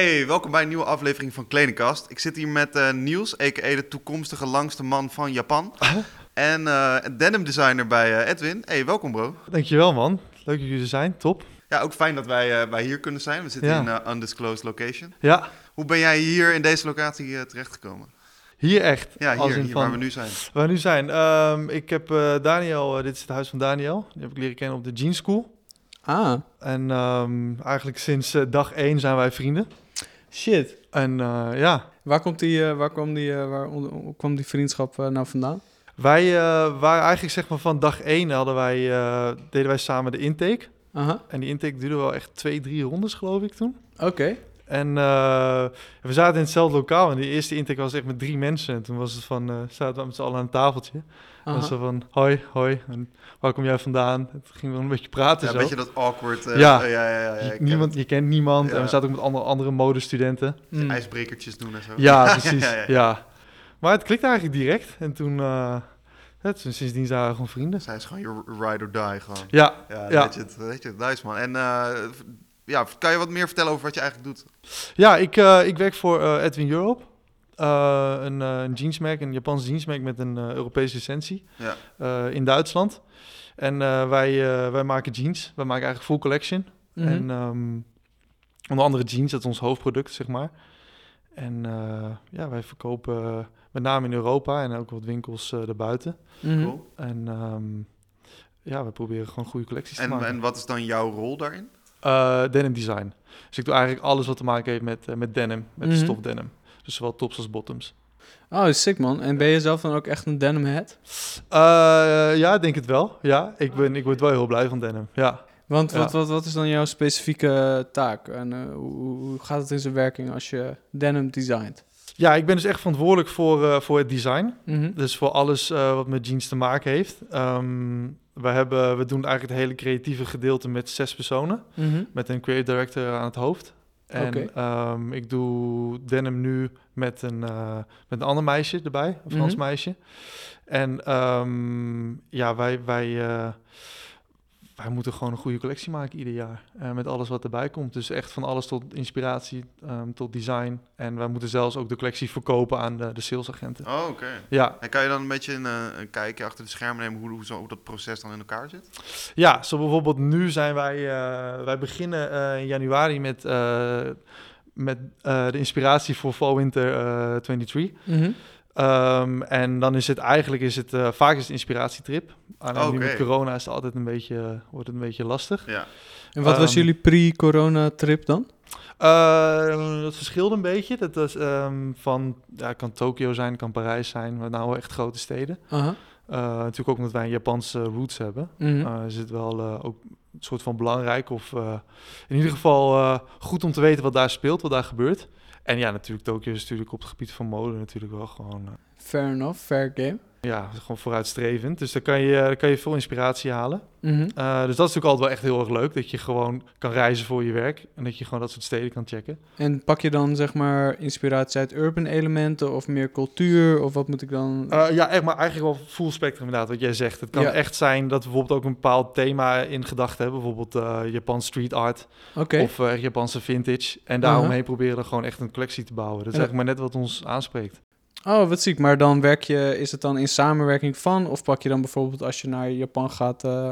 Hey, welkom bij een nieuwe aflevering van Kledingkast. Ik zit hier met eh, Niels, a.k.a. de toekomstige langste man van Japan. En eh denim designer bij eh, Edwin. Hey, welkom bro. Dankjewel man. Leuk dat jullie er zijn. Top. Ja, ook fijn dat wij, eh, wij hier kunnen zijn. We zitten Ja. in een undisclosed location. Ja, Hoe ben jij hier in deze locatie terechtgekomen? hier echt. Ja, Als hier, in hier van- waar we nu zijn. Waar we nu zijn. Ehm, ik heb eh, Daniel, dit is het huis van Daniel. Die heb ik leren kennen op de Jeans School. Ah, En ehm, eigenlijk sinds dag één zijn wij vrienden. Shit. En eh, ja, Waar, komt die, eh, waar, kwam die, eh, waar kwam die vriendschap nou vandaan? wij waren eigenlijk zeg maar van dag één hadden wij, deden wij samen de intake. Aha, En die intake duurde wel echt twee, drie rondes geloof ik toen. oké. En we zaten in hetzelfde lokaal. En de eerste intake was echt met drie mensen. En toen was het van, eh, zaten we met z'n allen aan een tafeltje. Aha. En zo van, hoi, hoi. En waar kom jij vandaan? Het ging wel een beetje praten Ja, zo. een beetje dat awkward. eh, Ja. eh, ja, ja, ja, ja, ik je, ken niemand, het. je kent niemand. Ja. En we zaten ook met andere, andere modestudenten. Hmm. IJsbrekertjes doen en zo. Ja, precies. ja, ja, ja. Maar het klikte eigenlijk direct. En toen, eh, ja, toen sindsdien zijn we gewoon vrienden. Zij is gewoon je ride or die gewoon. Ja, Ja, Ja. Weet, je het, weet je het, nice man. En eh, ja, kan je wat meer vertellen over wat je eigenlijk doet? ja ik, eh, ik werk voor Edwin Europe. Eh, een, eh, een jeansmerk, een Japans jeansmerk met een eh, Europese licentie Ja. eh, in Duitsland. En eh, wij, eh, wij maken jeans. Wij maken eigenlijk full collection. Mhm. En ehm, onder andere jeans, dat is ons hoofdproduct, zeg maar. En eh, ja, wij verkopen met name in Europa en ook wat winkels eh daarbuiten. Mhm. Cool. En ehm, ja, we proberen gewoon goede collecties te En, maken. en wat is dan jouw rol daarin? Eh, denim design. Dus ik doe eigenlijk alles wat te maken heeft met, met denim, met Mhm. de stof denim. Dus zowel tops als bottoms. Oh, sick man. En ben je zelf dan ook echt een denim head? Eh, ja, ik denk het wel. Ja, ik, ben, ik word wel heel blij van denim. Ja. Want Ja. wat, wat, wat is dan jouw specifieke taak? En eh, hoe, hoe gaat het in zijn werking als je denim designt? ja, ik ben dus echt verantwoordelijk voor, eh, voor het design. Mhm. Dus voor alles wat met jeans te maken heeft. Ehm, we, hebben, we doen eigenlijk het hele creatieve gedeelte met zes personen. Mhm. Met een creative director aan het hoofd. En ehm, ik doe denim nu met een, eh, met een ander meisje erbij, een Frans Mhm. meisje. En ehm, ja, wij, wij, eh, wij moeten gewoon een goede collectie maken ieder jaar. eh, met alles wat erbij komt. Dus echt van alles tot inspiratie, ehm, tot design. En wij moeten zelfs ook de collectie verkopen aan de, de salesagenten. Oh, oké. Ja, En kan je dan een beetje een, eh, een kijkje achter de schermen nemen hoe, hoe, zo, hoe dat proces dan in elkaar zit? Ja, zo bijvoorbeeld nu zijn wij, eh, wij beginnen eh, in januari met, eh, met eh, de inspiratie voor Fall Winter eh 23. Mhm. Ehm, en dan is het eigenlijk, is het, eh, vaak is het inspiratietrip. Alleen nu Oké. met corona is het altijd een beetje, wordt het een beetje lastig. Ja. En wat was Ehm, jullie pre-corona trip dan? Eh, dat verschilt een beetje. Dat was ehm, van, ja, kan Tokio zijn, kan Parijs zijn, maar nou wel echt grote steden. Aha. Eh, natuurlijk ook omdat wij een Japanse roots hebben. Mhm. Eh, is het wel eh, ook een soort van belangrijk of eh, in ieder geval eh, goed om te weten wat daar speelt, wat daar gebeurt. En ja, natuurlijk Tokio is natuurlijk op het gebied van mode natuurlijk wel gewoon, eh, Fair enough, fair game. Ja, gewoon vooruitstrevend. Dus daar kan je, kan je veel inspiratie halen. Mhm. Eh, dus dat is natuurlijk altijd wel echt heel erg leuk, dat je gewoon kan reizen voor je werk en dat je gewoon dat soort steden kan checken. En pak je dan zeg maar inspiratie uit urban elementen of meer cultuur? Of wat moet ik dan... Eh, ja, echt, maar eigenlijk wel full spectrum inderdaad, wat jij zegt. Het kan Ja. echt zijn dat we bijvoorbeeld ook een bepaald thema in gedachten hebben. Bijvoorbeeld eh Japan street art of Japanse vintage. En daaromheen proberen we gewoon echt een collectie te bouwen. Dat is En- eigenlijk maar net wat ons aanspreekt. Oh, wat ziek. Maar dan werk je, is het dan in samenwerking van? Of pak je dan bijvoorbeeld als je naar Japan gaat, eh,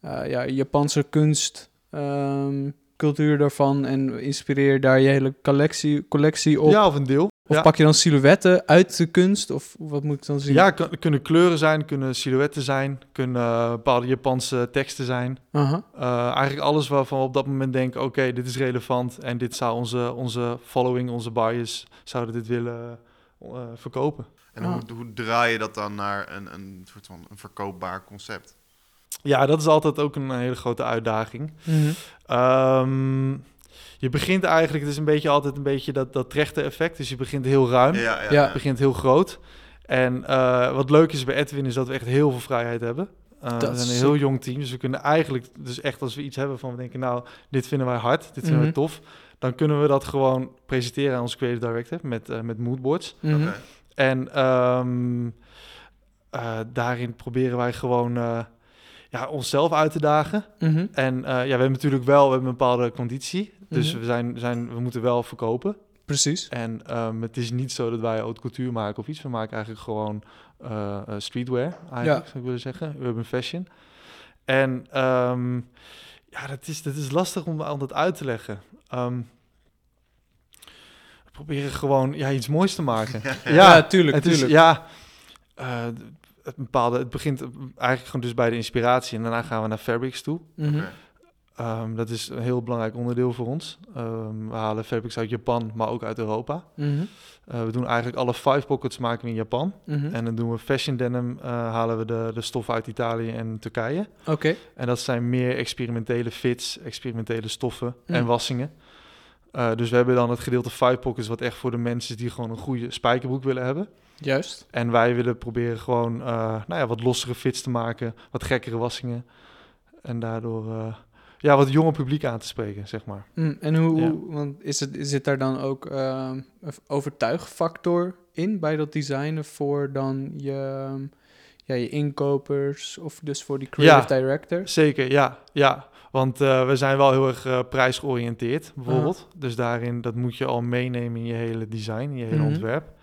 eh, ja, Japanse kunst, ehm, cultuur daarvan en inspireer daar je hele collectie, collectie op? Ja, of een deel. Of ja. pak je dan silhouetten uit de kunst? Of wat moet ik dan zien? Ja, kunnen kleuren zijn, kunnen silhouetten zijn, kunnen bepaalde Japanse teksten zijn. Aha. Eh, eigenlijk alles waarvan we op dat moment denken, oké, dit is relevant en dit zou onze, onze following, onze buyers, zouden dit willen eh, verkopen. En Ah. hoe, hoe draai je dat dan naar een, een soort van een verkoopbaar concept? Ja, dat is altijd ook een hele grote uitdaging. Mhm. Ehm, je begint eigenlijk, het is een beetje altijd een beetje dat, dat trechter effect. Dus je begint heel ruim, Ja, ja, Ja. ja. je begint heel groot. En eh, wat leuk is bij Edwin is dat we echt heel veel vrijheid hebben. Eh, we zijn een heel jong team, dus we kunnen eigenlijk, dus echt als we iets hebben van we denken, nou, dit vinden wij hard, dit vinden Mhm. wij tof, dan kunnen we dat gewoon presenteren aan onze creative director met, eh, met moodboards. Mhm. Oké. En ehm, eh, daarin proberen wij gewoon, eh, ja, onszelf uit te dagen. Mhm. En eh, ja, we hebben natuurlijk wel we hebben een bepaalde conditie. Dus Mhm. we, zijn, zijn, we moeten wel verkopen. Precies. En ehm, het is niet zo dat wij haute couture maken of iets. We maken eigenlijk gewoon streetwear, eigenlijk, Ja. zou ik willen zeggen. Urban fashion. En ehm, ja, dat is, dat is lastig om, om dat uit te leggen. Ehm, we proberen gewoon ja, iets moois te maken. Ja, tuurlijk, het is, ja, eh, het bepaalde, het begint eigenlijk gewoon dus bij de inspiratie en daarna gaan we naar fabrics toe. Mhm. Ehm, dat is een heel belangrijk onderdeel voor ons. Ehm, we halen fabrics uit Japan, maar ook uit Europa. Mhm. Eh, we doen eigenlijk alle five pockets maken we in Japan. Mhm. En dan doen we fashion denim, eh, halen we de, de stoffen uit Italië en Turkije. Oké. En dat zijn meer experimentele fits, experimentele stoffen en Mm. wassingen. Eh, dus we hebben dan het gedeelte five pockets, wat echt voor de mensen is die gewoon een goede spijkerbroek willen hebben. Juist. En wij willen proberen gewoon nou ja, wat lossere fits te maken, wat gekkere wassingen. En daardoor ja, wat jonger publiek aan te spreken, zeg maar. Mm, en hoe, Ja. want is het, zit daar dan ook ehm, een overtuigfactor in bij dat designen voor dan je, ehm, ja, je inkopers of dus voor die creative directors? Zeker, ja. ja. Want eh, we zijn wel heel erg eh, prijsgeoriënteerd, bijvoorbeeld. Dus daarin, dat moet je al meenemen in je hele design, in je hele Mhm. ontwerp.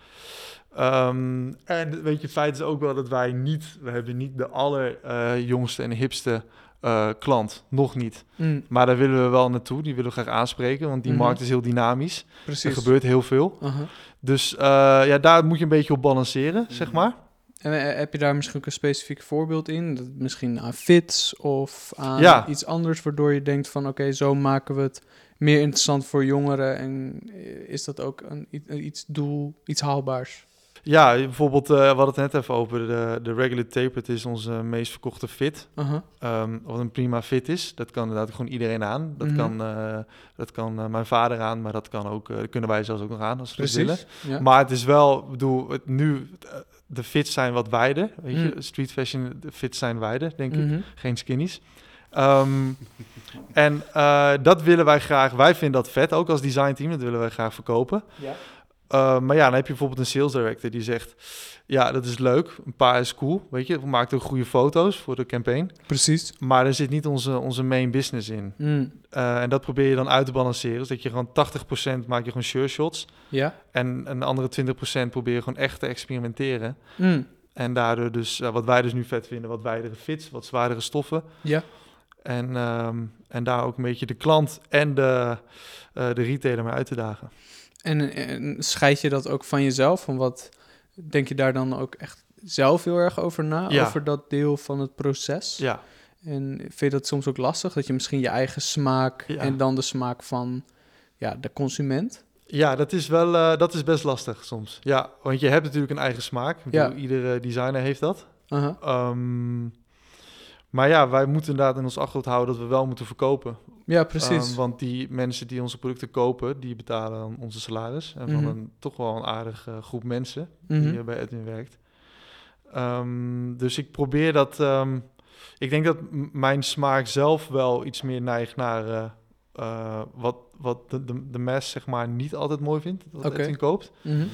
Ehm, en weet je, het feit is ook wel dat wij niet, we hebben niet de allerjongste en hipste eh, klant, nog niet. Mm, Maar daar willen we wel naartoe, die willen we graag aanspreken, want die Mhm. markt is heel dynamisch. precies. Er gebeurt heel veel. Aha. Dus eh, ja, daar moet je een beetje op balanceren, zeg maar. En eh, heb je daar misschien ook een specifiek voorbeeld in? Dat misschien aan fits of aan Ja. iets anders, waardoor je denkt van oké, zo maken we het meer interessant voor jongeren en is dat ook een, iets doel, iets haalbaars? Ja, bijvoorbeeld, eh we hadden het net even over de, de Regular Tapered is onze meest verkochte fit. Ehm, wat een prima fit is. Dat kan inderdaad gewoon iedereen aan. Dat Mhm. kan, eh, dat kan eh, mijn vader aan, maar dat kan ook, dat kunnen wij zelfs ook nog aan als we willen. Ja. Maar het is wel, ik bedoel, het, nu, de fits zijn wat wijder. Weet je, Mm. street fashion, de fits zijn wijder, denk ik. Mhm. Geen skinnies. Ehm, en dat willen wij graag, wij vinden dat vet, ook als designteam, dat willen wij graag verkopen. Ja. Uh, maar ja, dan heb je bijvoorbeeld een sales director die zegt... ja, dat is leuk, een paar is cool, weet je. We maken ook goede foto's voor de campaign. Precies. Maar er zit niet onze, onze main business in. Mm. Uh, en dat probeer je dan uit te balanceren. Dus dat je gewoon 80% maak je gewoon sure shots. Ja. En een andere 20% probeer je gewoon echt te experimenteren. Mm. En daardoor dus, uh, wat wij dus nu vet vinden, wat wijdere fits, wat zwaardere stoffen. Ja. En, um, en daar ook een beetje de klant en de, uh, de retailer mee uit te dagen. En, en scheid je dat ook van jezelf? Van wat denk je daar dan ook echt zelf heel erg over na? Ja. Over dat deel van het proces? Ja. En vind je dat soms ook lastig? Dat je misschien je eigen smaak Ja. en dan de smaak van ja, de consument? Ja, dat is wel uh, dat is best lastig soms. Ja, want je hebt natuurlijk een eigen smaak. Ja. bedoel, Iedere designer heeft dat. Um, maar ja, wij moeten inderdaad in ons achterhoofd houden dat we wel moeten verkopen. Ja, precies. Um, want die mensen die onze producten kopen, die betalen dan onze salaris. En van Mhm. een toch wel een aardige groep mensen die uh, bij Edwin werkt. Um, dus ik probeer dat. Um, ik denk dat mijn smaak zelf wel iets meer neigt naar uh, uh, wat, wat de, de, de mass zeg maar niet altijd mooi vindt. Dat Oké. Edwin koopt. Mhm.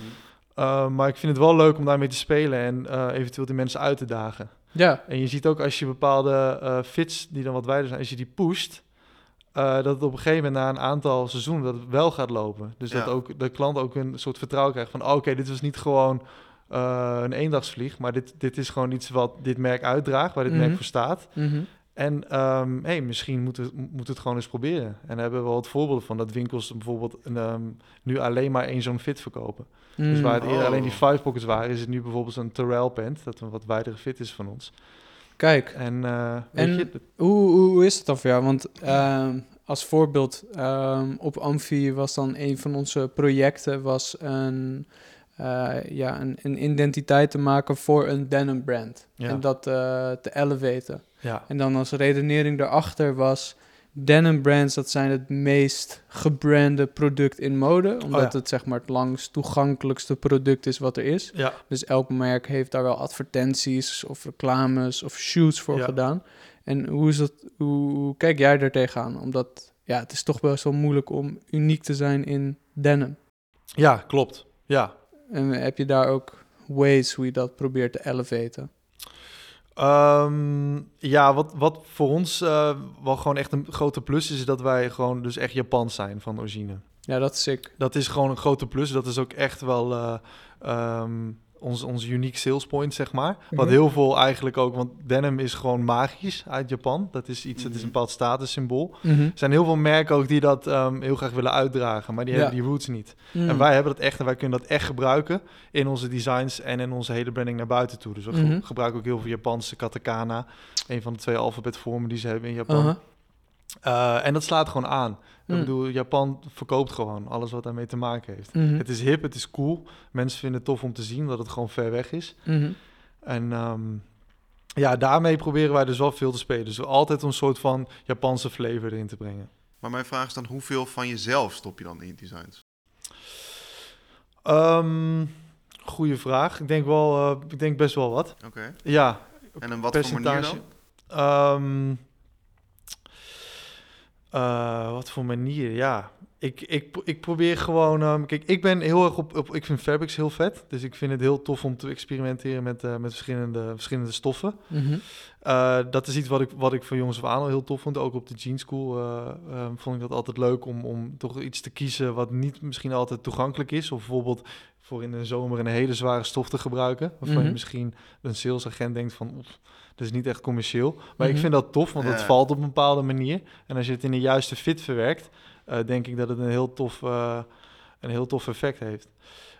Uh, maar ik vind het wel leuk om daarmee te spelen en uh, eventueel die mensen uit te dagen. Ja, En je ziet ook als je bepaalde fits die dan wat wijder zijn, als je die pusht, uh, dat het op een gegeven moment na een aantal seizoenen dat het wel gaat lopen. Dus Ja. dat ook de klant ook een soort vertrouwen krijgt van, oh, oké, dit was niet gewoon uh, een eendagsvlieg, maar dit, dit is gewoon iets wat dit merk uitdraagt, waar dit Mhm. merk voor staat. Mhm. En um, hey, misschien moet het, moet het gewoon eens proberen. En daar hebben we wel wat voorbeelden van, dat winkels bijvoorbeeld een, um, nu alleen maar één zo'n fit verkopen. Dus Mm. waar het eerder Oh. alleen die five pockets waren, is het nu bijvoorbeeld zo'n Terrell pant, dat een wat wijdere fit is van ons. Kijk, En, uh, weet En- je, hoe, hoe, is het dan voor jou? Want ehm, als voorbeeld, ehm, op Amfi was dan een van onze projecten was een, eh, ja, een, een identiteit te maken voor een denim brand. Ja. En dat eh, te elevaten. ja, En dan als redenering daarachter was... Denim brands, dat zijn het meest gebrande product in mode. Omdat Oh ja. het zeg maar het langst toegankelijkste product is wat er is. ja, Dus elk merk heeft daar wel advertenties of reclames of shoots voor Ja. gedaan. En hoe, is dat, hoe, hoe kijk jij daar tegenaan? Omdat ja, het is toch best wel moeilijk om uniek te zijn in denim. ja, klopt. Ja. En heb je daar ook ways hoe je dat probeert te elevaten? Ehm, ja, wat, wat voor ons eh, wel gewoon echt een grote plus is, is dat wij gewoon dus echt Japans zijn van origine. Ja, dat is sick. Dat is gewoon een grote plus. Dat is ook echt wel eh, ehm, ons, ons unique sales point, zeg maar. Wat Mhm. heel veel eigenlijk ook, want denim is gewoon magisch uit Japan. Dat is iets, het is een Mhm. bepaald statussymbool. Mhm. Er zijn heel veel merken ook die dat ehm, heel graag willen uitdragen, maar die Ja. hebben die roots niet. Mhm. En wij hebben dat echt en wij kunnen dat echt gebruiken in onze designs en in onze hele branding naar buiten toe. Dus we ge- gebruiken ook heel veel Japanse katakana, een van de twee alfabetvormen die ze hebben in Japan. Uh-huh. Eh, en dat slaat gewoon aan. Mm. Ik bedoel, Japan verkoopt gewoon alles wat daarmee te maken heeft. Mhm. Het is hip, het is cool. Mensen vinden het tof om te zien dat het gewoon ver weg is. Mhm. En ehm, ja, daarmee proberen wij dus wel veel te spelen. Dus altijd een soort van Japanse flavor erin te brengen. Maar mijn vraag is dan, hoeveel van jezelf stop je dan in designs? Ehm goeie vraag. Ik denk wel, eh, ik denk best wel wat. Oké. Ja, En in wat voor manier percentage. dan? Ehm, eh, wat voor manier? Ja, ik, ik, ik probeer gewoon. ehm, kijk, ik ben heel erg op, op. Ik vind fabrics heel vet. Dus ik vind het heel tof om te experimenteren met, eh, met verschillende, verschillende stoffen. Mhm. Eh, dat is iets wat ik, wat ik van jongens af aan al heel tof vond. Ook op de Jeans School eh, ehm, vond ik dat altijd leuk om, om toch iets te kiezen wat niet misschien altijd toegankelijk is. Of bijvoorbeeld voor in de zomer een hele zware stof te gebruiken. Waarvan Mhm. je misschien een salesagent denkt van, oef, dat is niet echt commercieel. Maar ik Mhm. vind dat tof, want het Ja. valt op een bepaalde manier. En als je het in de juiste fit verwerkt, eh, denk ik dat het een heel tof, eh, een heel tof effect heeft.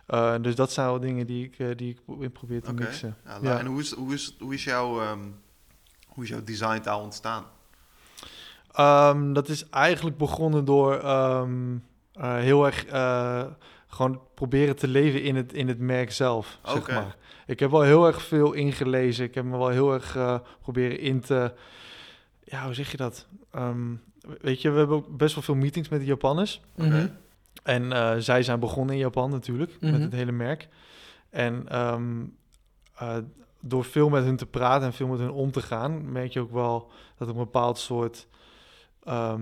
Eh, dus dat zijn wel dingen die ik, die ik pro- probeer te mixen. Ja, Ja. En hoe is, hoe, is, hoe, is jouw, ehm, hoe is jouw designtaal ontstaan? Ehm, dat is eigenlijk begonnen door ehm, eh, heel erg eh, gewoon proberen te leven in het, in het merk zelf, zeg Oké. maar. Ik heb wel heel erg veel ingelezen. Ik heb me wel heel erg eh, proberen in te... Ja, hoe zeg je dat? Ehm, weet je, we hebben ook best wel veel meetings met de Japanners. Mhm. En eh, zij zijn begonnen in Japan natuurlijk, Mhm. met het hele merk. En ehm, eh, door veel met hun te praten en veel met hun om te gaan, merk je ook wel dat een bepaald soort ehm,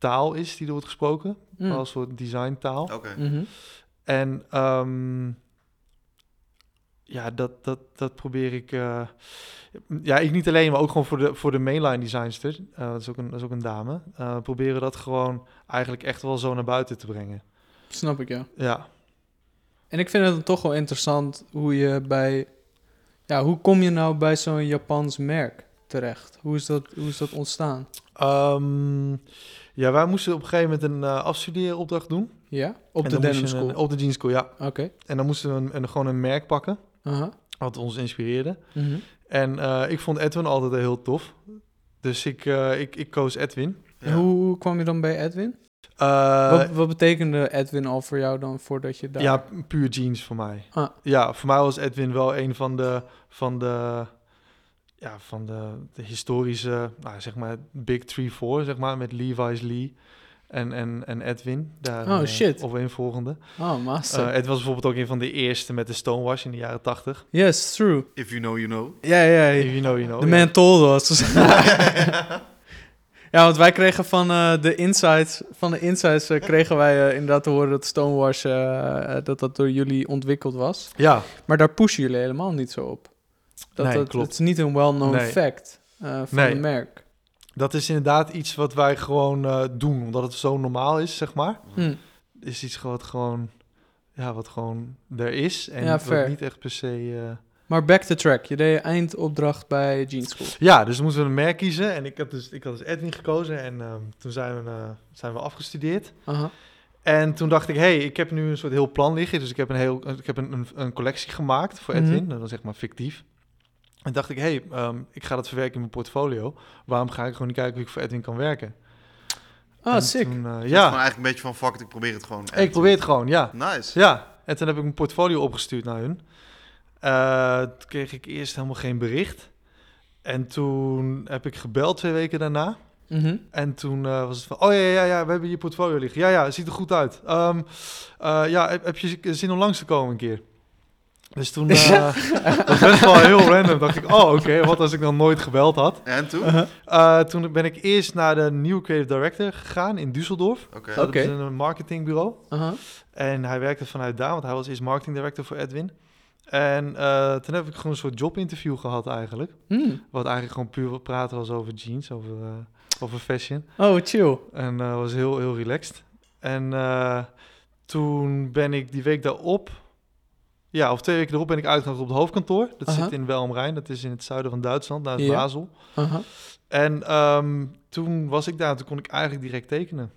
taal is die er wordt gesproken. Mm. Een soort designtaal. Oké. Mhm. En ehm, ja, dat, dat, dat probeer ik. eh, ja, ik niet alleen, maar ook gewoon voor de, voor de mainline designster. eh, dat, is ook een, dat is ook een dame. eh, proberen dat gewoon eigenlijk echt wel zo naar buiten te brengen. Snap ik, ja. Ja. En ik vind het dan toch wel interessant hoe je bij... Ja, hoe kom je nou bij zo'n Japans merk terecht? Hoe is dat, hoe is dat ontstaan? Ehm, ja, wij moesten op een gegeven moment een uh, afstudeeropdracht doen. Ja? Op En de denim school? Een, op de jeans school, ja. Oké. En dan moesten we een, een, gewoon een merk pakken, wat ons inspireerde. Mhm. En uh, ik vond Edwin altijd heel tof. Dus ik, uh, ik, ik koos Edwin. Hoe, hoe kwam je dan bij Edwin? Uh, wat, wat, betekende Edwin al voor jou dan voordat je daar... Ja, puur jeans voor mij. Ah. Ja, voor mij was Edwin wel een van de, van de, ja, van de, de historische, nou, zeg maar, Big Three Four, zeg maar, met Levi's Lee en, en, en Edwin. Daar, oh, shit. Uh, op een volgende. Oh, master. Uh, het was bijvoorbeeld ook een van de eerste met de stonewash in de jaren tachtig. Yes, true. If you know, you know. Ja, ja. If you know, you know. De ja. man told us. Ja, want wij kregen van uh, de insights, van de insights uh, kregen wij uh, inderdaad te horen dat Stonewash uh, dat dat door jullie ontwikkeld was. Ja. Maar daar pushen jullie helemaal niet zo op. Dat, nee, dat, klopt. Het is niet een well-known nee. fact van nee. het merk. Dat is inderdaad iets wat wij gewoon doen, omdat het zo normaal is, zeg maar. Hm. Is iets wat gewoon, ja, wat gewoon er is en ja, wat niet echt per se... uh, Maar back to track. Je deed je eindopdracht bij Jeans School. Ja, dus moesten we een merk kiezen. En ik had dus, ik had dus Edwin gekozen. En uh, toen zijn we, zijn we afgestudeerd. En toen dacht ik, hé, hey, ik heb nu een soort heel plan liggen. Dus ik heb een, heel, ik heb een, een, een collectie gemaakt voor Edwin. Mm -hmm. Dat was zeg maar fictief. En dacht ik, hé, hey, um, ik ga dat verwerken in mijn portfolio. Waarom ga ik gewoon niet kijken hoe ik voor Edwin kan werken? Ah, en sick. Toen, uh, ja. eigenlijk een beetje van, fuck it, ik probeer het gewoon. Ik probeer het gewoon, ja. Nice. Ja, en toen heb ik mijn portfolio opgestuurd naar hun. Uh, toen kreeg ik eerst helemaal geen bericht. En toen heb ik gebeld twee weken daarna. Mm -hmm. En toen uh, was het van, oh ja, ja, ja, we hebben je portfolio liggen. Ja, ja, het ziet er goed uit. Um, uh, ja, heb, heb, je zin om langs te komen een keer? Dus toen, uh, dat was best wel heel random. dacht ik, oh oké, okay, wat als ik dan nooit gebeld had. En toen? Uh -huh. toen ben ik eerst naar de nieuwe creative director gegaan in Düsseldorf. Oké. Okay. Dat okay. is een marketingbureau. -huh. En hij werkte vanuit daar, want hij was eerst marketing director voor Edwin. En eh, toen heb ik gewoon een soort jobinterview gehad eigenlijk. Hmm. Wat eigenlijk gewoon puur praten was over jeans, over, eh, over fashion. Oh, chill. En eh was heel, heel relaxed. En eh, toen ben ik die week daarop, ja, of twee weken erop ben ik uitgenodigd op het hoofdkantoor. Dat zit in Welm Rijn, dat is in het zuiden van Duitsland, naast. Basel. Aha. En ehm, toen was ik daar en toen kon ik eigenlijk direct tekenen.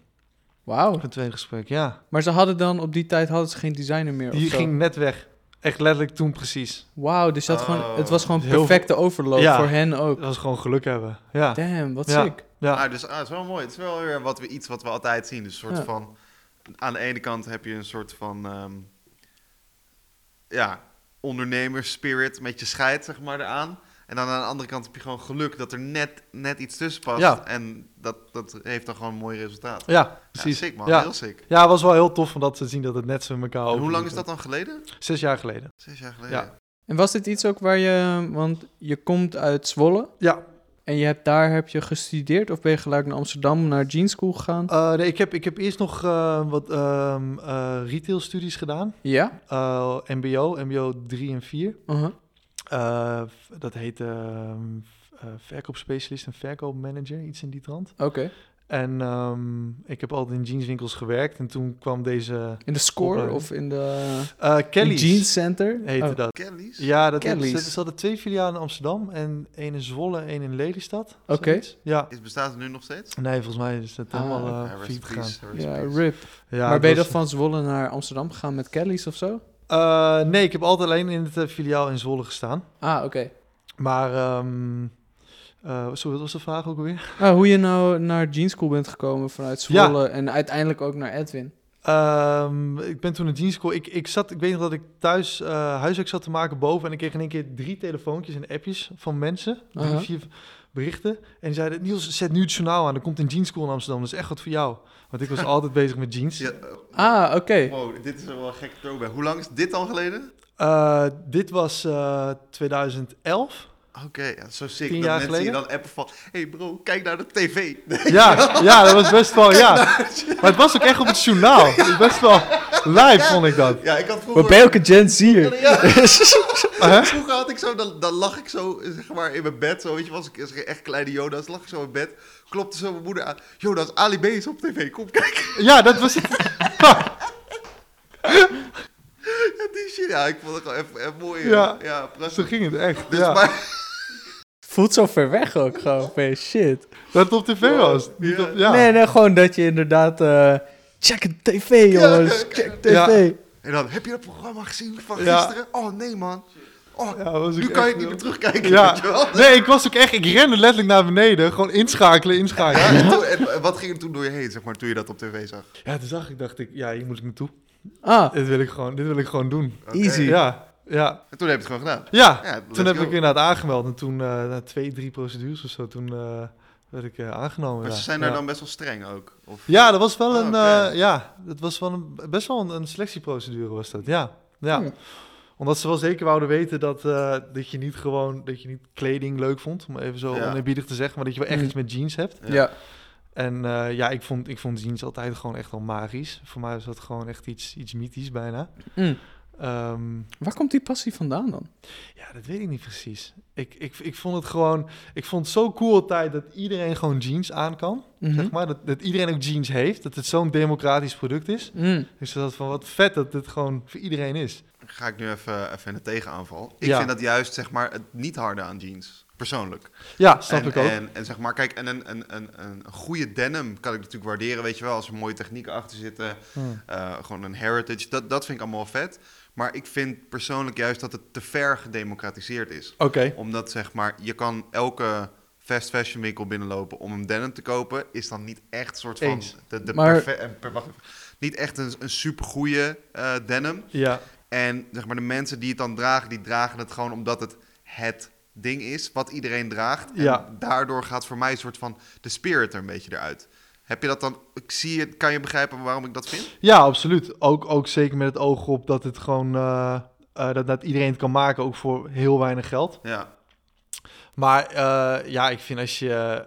Wauw. Een tweede gesprek, ja. Maar ze hadden dan, op die tijd hadden ze geen designer meer Die of zo? ging net weg. Echt letterlijk toen precies. Wauw, dus dat gewoon, Oh. het was gewoon Heel perfecte overloop Ja. voor hen ook. Dat was gewoon geluk hebben. Ja, Damn, wat Ja. sick. ja. Ah, dus ah, het is wel mooi. Het is wel weer wat we, iets wat we altijd zien. Dus een soort Ja. van... Aan de ene kant heb je een soort van... ehm, ja, ondernemerspirit met je scheid, zeg maar, eraan. En dan aan de andere kant heb je gewoon geluk dat er net, net iets tussen past. Ja. En dat, dat heeft dan gewoon een mooi resultaat. ja precies. Ja, sick man, Ja. heel sick. Ja, het was wel heel tof om dat te zien dat het net zo in elkaar En hoe lang is dat dan geleden? Zes jaar geleden. Zes jaar geleden. Ja. En was dit iets ook waar je, want je komt uit Zwolle Ja, en je hebt daar heb je gestudeerd of ben je gelijk naar Amsterdam naar Jeans School gegaan? Eh, nee, ik, heb, ik heb eerst nog eh, wat ehm eh retailstudies gedaan. Ja? MBO, MBO 3 en 4. Uh-huh. Dat heette ehm, eh, verkoopspecialist en verkoopmanager, iets in die trant. Oké. En ehm, ik heb altijd in jeanswinkels gewerkt en toen kwam deze... In de score of in de eh Kelly's Jeans Center? heette Oh, dat. Kelly's? Ja, dat Kelly's. Ze, ze hadden twee filialen in Amsterdam en één in Zwolle en één in Lelystad. Oké. Ja. Is, bestaat het nu nog steeds? Nee, volgens mij is het Ah, helemaal Ja, uh, gegaan. Ja, rip. Ja, maar ben je dan van Zwolle naar Amsterdam gegaan met Kelly's of zo? Eh, nee, ik heb altijd alleen in het filiaal in Zwolle gestaan. Ah, oké. Maar, ehm eh, sorry, wat was de vraag ook alweer? Ah, hoe je nou naar Jeans School bent gekomen vanuit Zwolle en uiteindelijk ook naar Edwin. Ehm, ik ben toen een jeans school. Ik, ik, zat, ik weet nog dat ik thuis eh huiswerk zat te maken boven. En ik kreeg in één keer drie telefoontjes en appjes van mensen. Drie, Aha. vier berichten. En die zeiden, Niels, zet nu het journaal aan. Er komt een jeans school in Amsterdam. Dat is echt wat voor jou. Want ik was altijd bezig met jeans. Ja, Ah, oké. wow, dit is wel een gekke throwback. Hoe lang is dit dan geleden? Eh, dit was eh 2011. Oké, ja, zo sick. Tien dat jaar mensen je geleden? dan appen van... hey bro, kijk naar de tv. Ja, ja, dat was best wel, ja. Maar het was ook echt op het journaal. Het was Best wel live, vond ik dat. Ja, ik had Maar vroeger... ben je ook een Gen Z'er? Ja, Huh? vroeger had ik zo, dan, dan lag ik zo, zeg maar, in mijn bed. Zo, weet je, was ik als ik echt kleine Jonas, lag ik zo in bed. Klopte zo mijn moeder aan. Jonas, Ali B is op tv, kom kijken. Ja, dat was het. Ja, die shit, ja, ik vond het gewoon even, even mooi. Ja. ja Zo ging het echt. Dus, ja. maar, Voelt zo ver weg ook gewoon. Van, shit. Dat het op tv was. Niet Ja. op, ja. Nee, nee, gewoon dat je inderdaad... eh, check tv, jongens. Check tv. Ja. en dan, heb je dat programma gezien van Ja. gisteren? Oh, nee man. Oh, Ja, was nu kan je het niet meer terugkijken, Ja. weet je wel. Nee, ik was ook echt... Ik rende letterlijk naar beneden. Gewoon inschakelen, inschakelen. Ja, en, toen- en wat ging er toen door je heen, zeg maar, toen je dat op tv zag? Ja, toen zag ik, dacht ik, ja, hier moet ik naartoe. Ah, Dit wil ik gewoon, dit wil ik gewoon doen. Oké. Easy. Ja, ja. En toen heb je het gewoon gedaan. Ja, Ja, toen heb go. ik inderdaad aangemeld. En toen, eh, na twee, drie procedures of zo, toen eh, werd ik eh, aangenomen. Maar ja. ze zijn daar ja. dan best wel streng ook. Of... Ja, dat was wel Ah, een, eh, ja, dat was wel een, best wel een, een selectieprocedure was dat, ja. ja. Hm. Omdat ze wel zeker wouden weten dat, eh, dat je niet gewoon, dat je niet kleding leuk vond, om even zo Ja. oneerbiedig te zeggen, maar dat je wel echt Hm. iets met jeans hebt. ja. En eh, ja, ik vond, ik vond jeans altijd gewoon echt wel magisch. Voor mij was dat gewoon echt iets, iets mythisch bijna. Mm. Ehm, Waar komt die passie vandaan dan? ja, dat weet ik niet precies. Ik, ik, ik vond het gewoon, ik vond het zo cool altijd dat iedereen gewoon jeans aan kan. Mhm. Zeg maar, dat, dat iedereen ook jeans heeft. Dat het zo'n democratisch product is. Mm. Dus dat van wat vet dat dit gewoon voor iedereen is. Ga ik nu even, even in de tegenaanval. Ik Ja. vind dat juist, zeg maar, het niet harde aan jeans. Persoonlijk. Ja, snap en, ik ook. En, en zeg maar, kijk, en een, een, een, een goede denim kan ik natuurlijk waarderen, weet je wel. Als er mooie technieken achter zitten. Hmm. eh, gewoon een heritage. Dat, dat vind ik allemaal vet. Maar ik vind persoonlijk juist dat het te ver gedemocratiseerd is. Oké. Omdat, zeg maar, je kan elke fast fashion winkel binnenlopen om een denim te kopen. Is dan niet echt een soort van... Eens. De, de Maar- eh, wacht niet echt een, een supergoeie eh denim. Ja, En zeg maar, de mensen die het dan dragen, die dragen het gewoon omdat het het ding is wat iedereen draagt. En Ja. daardoor gaat voor mij een soort van de spirit er een beetje eruit. Heb je dat dan, ik zie je, kan je begrijpen waarom ik dat vind? ja absoluut. Ook, ook zeker met het oog op dat het gewoon... eh, eh, dat, dat iedereen het kan maken, ook voor heel weinig geld. Ja, Maar eh, ja, ik vind als je...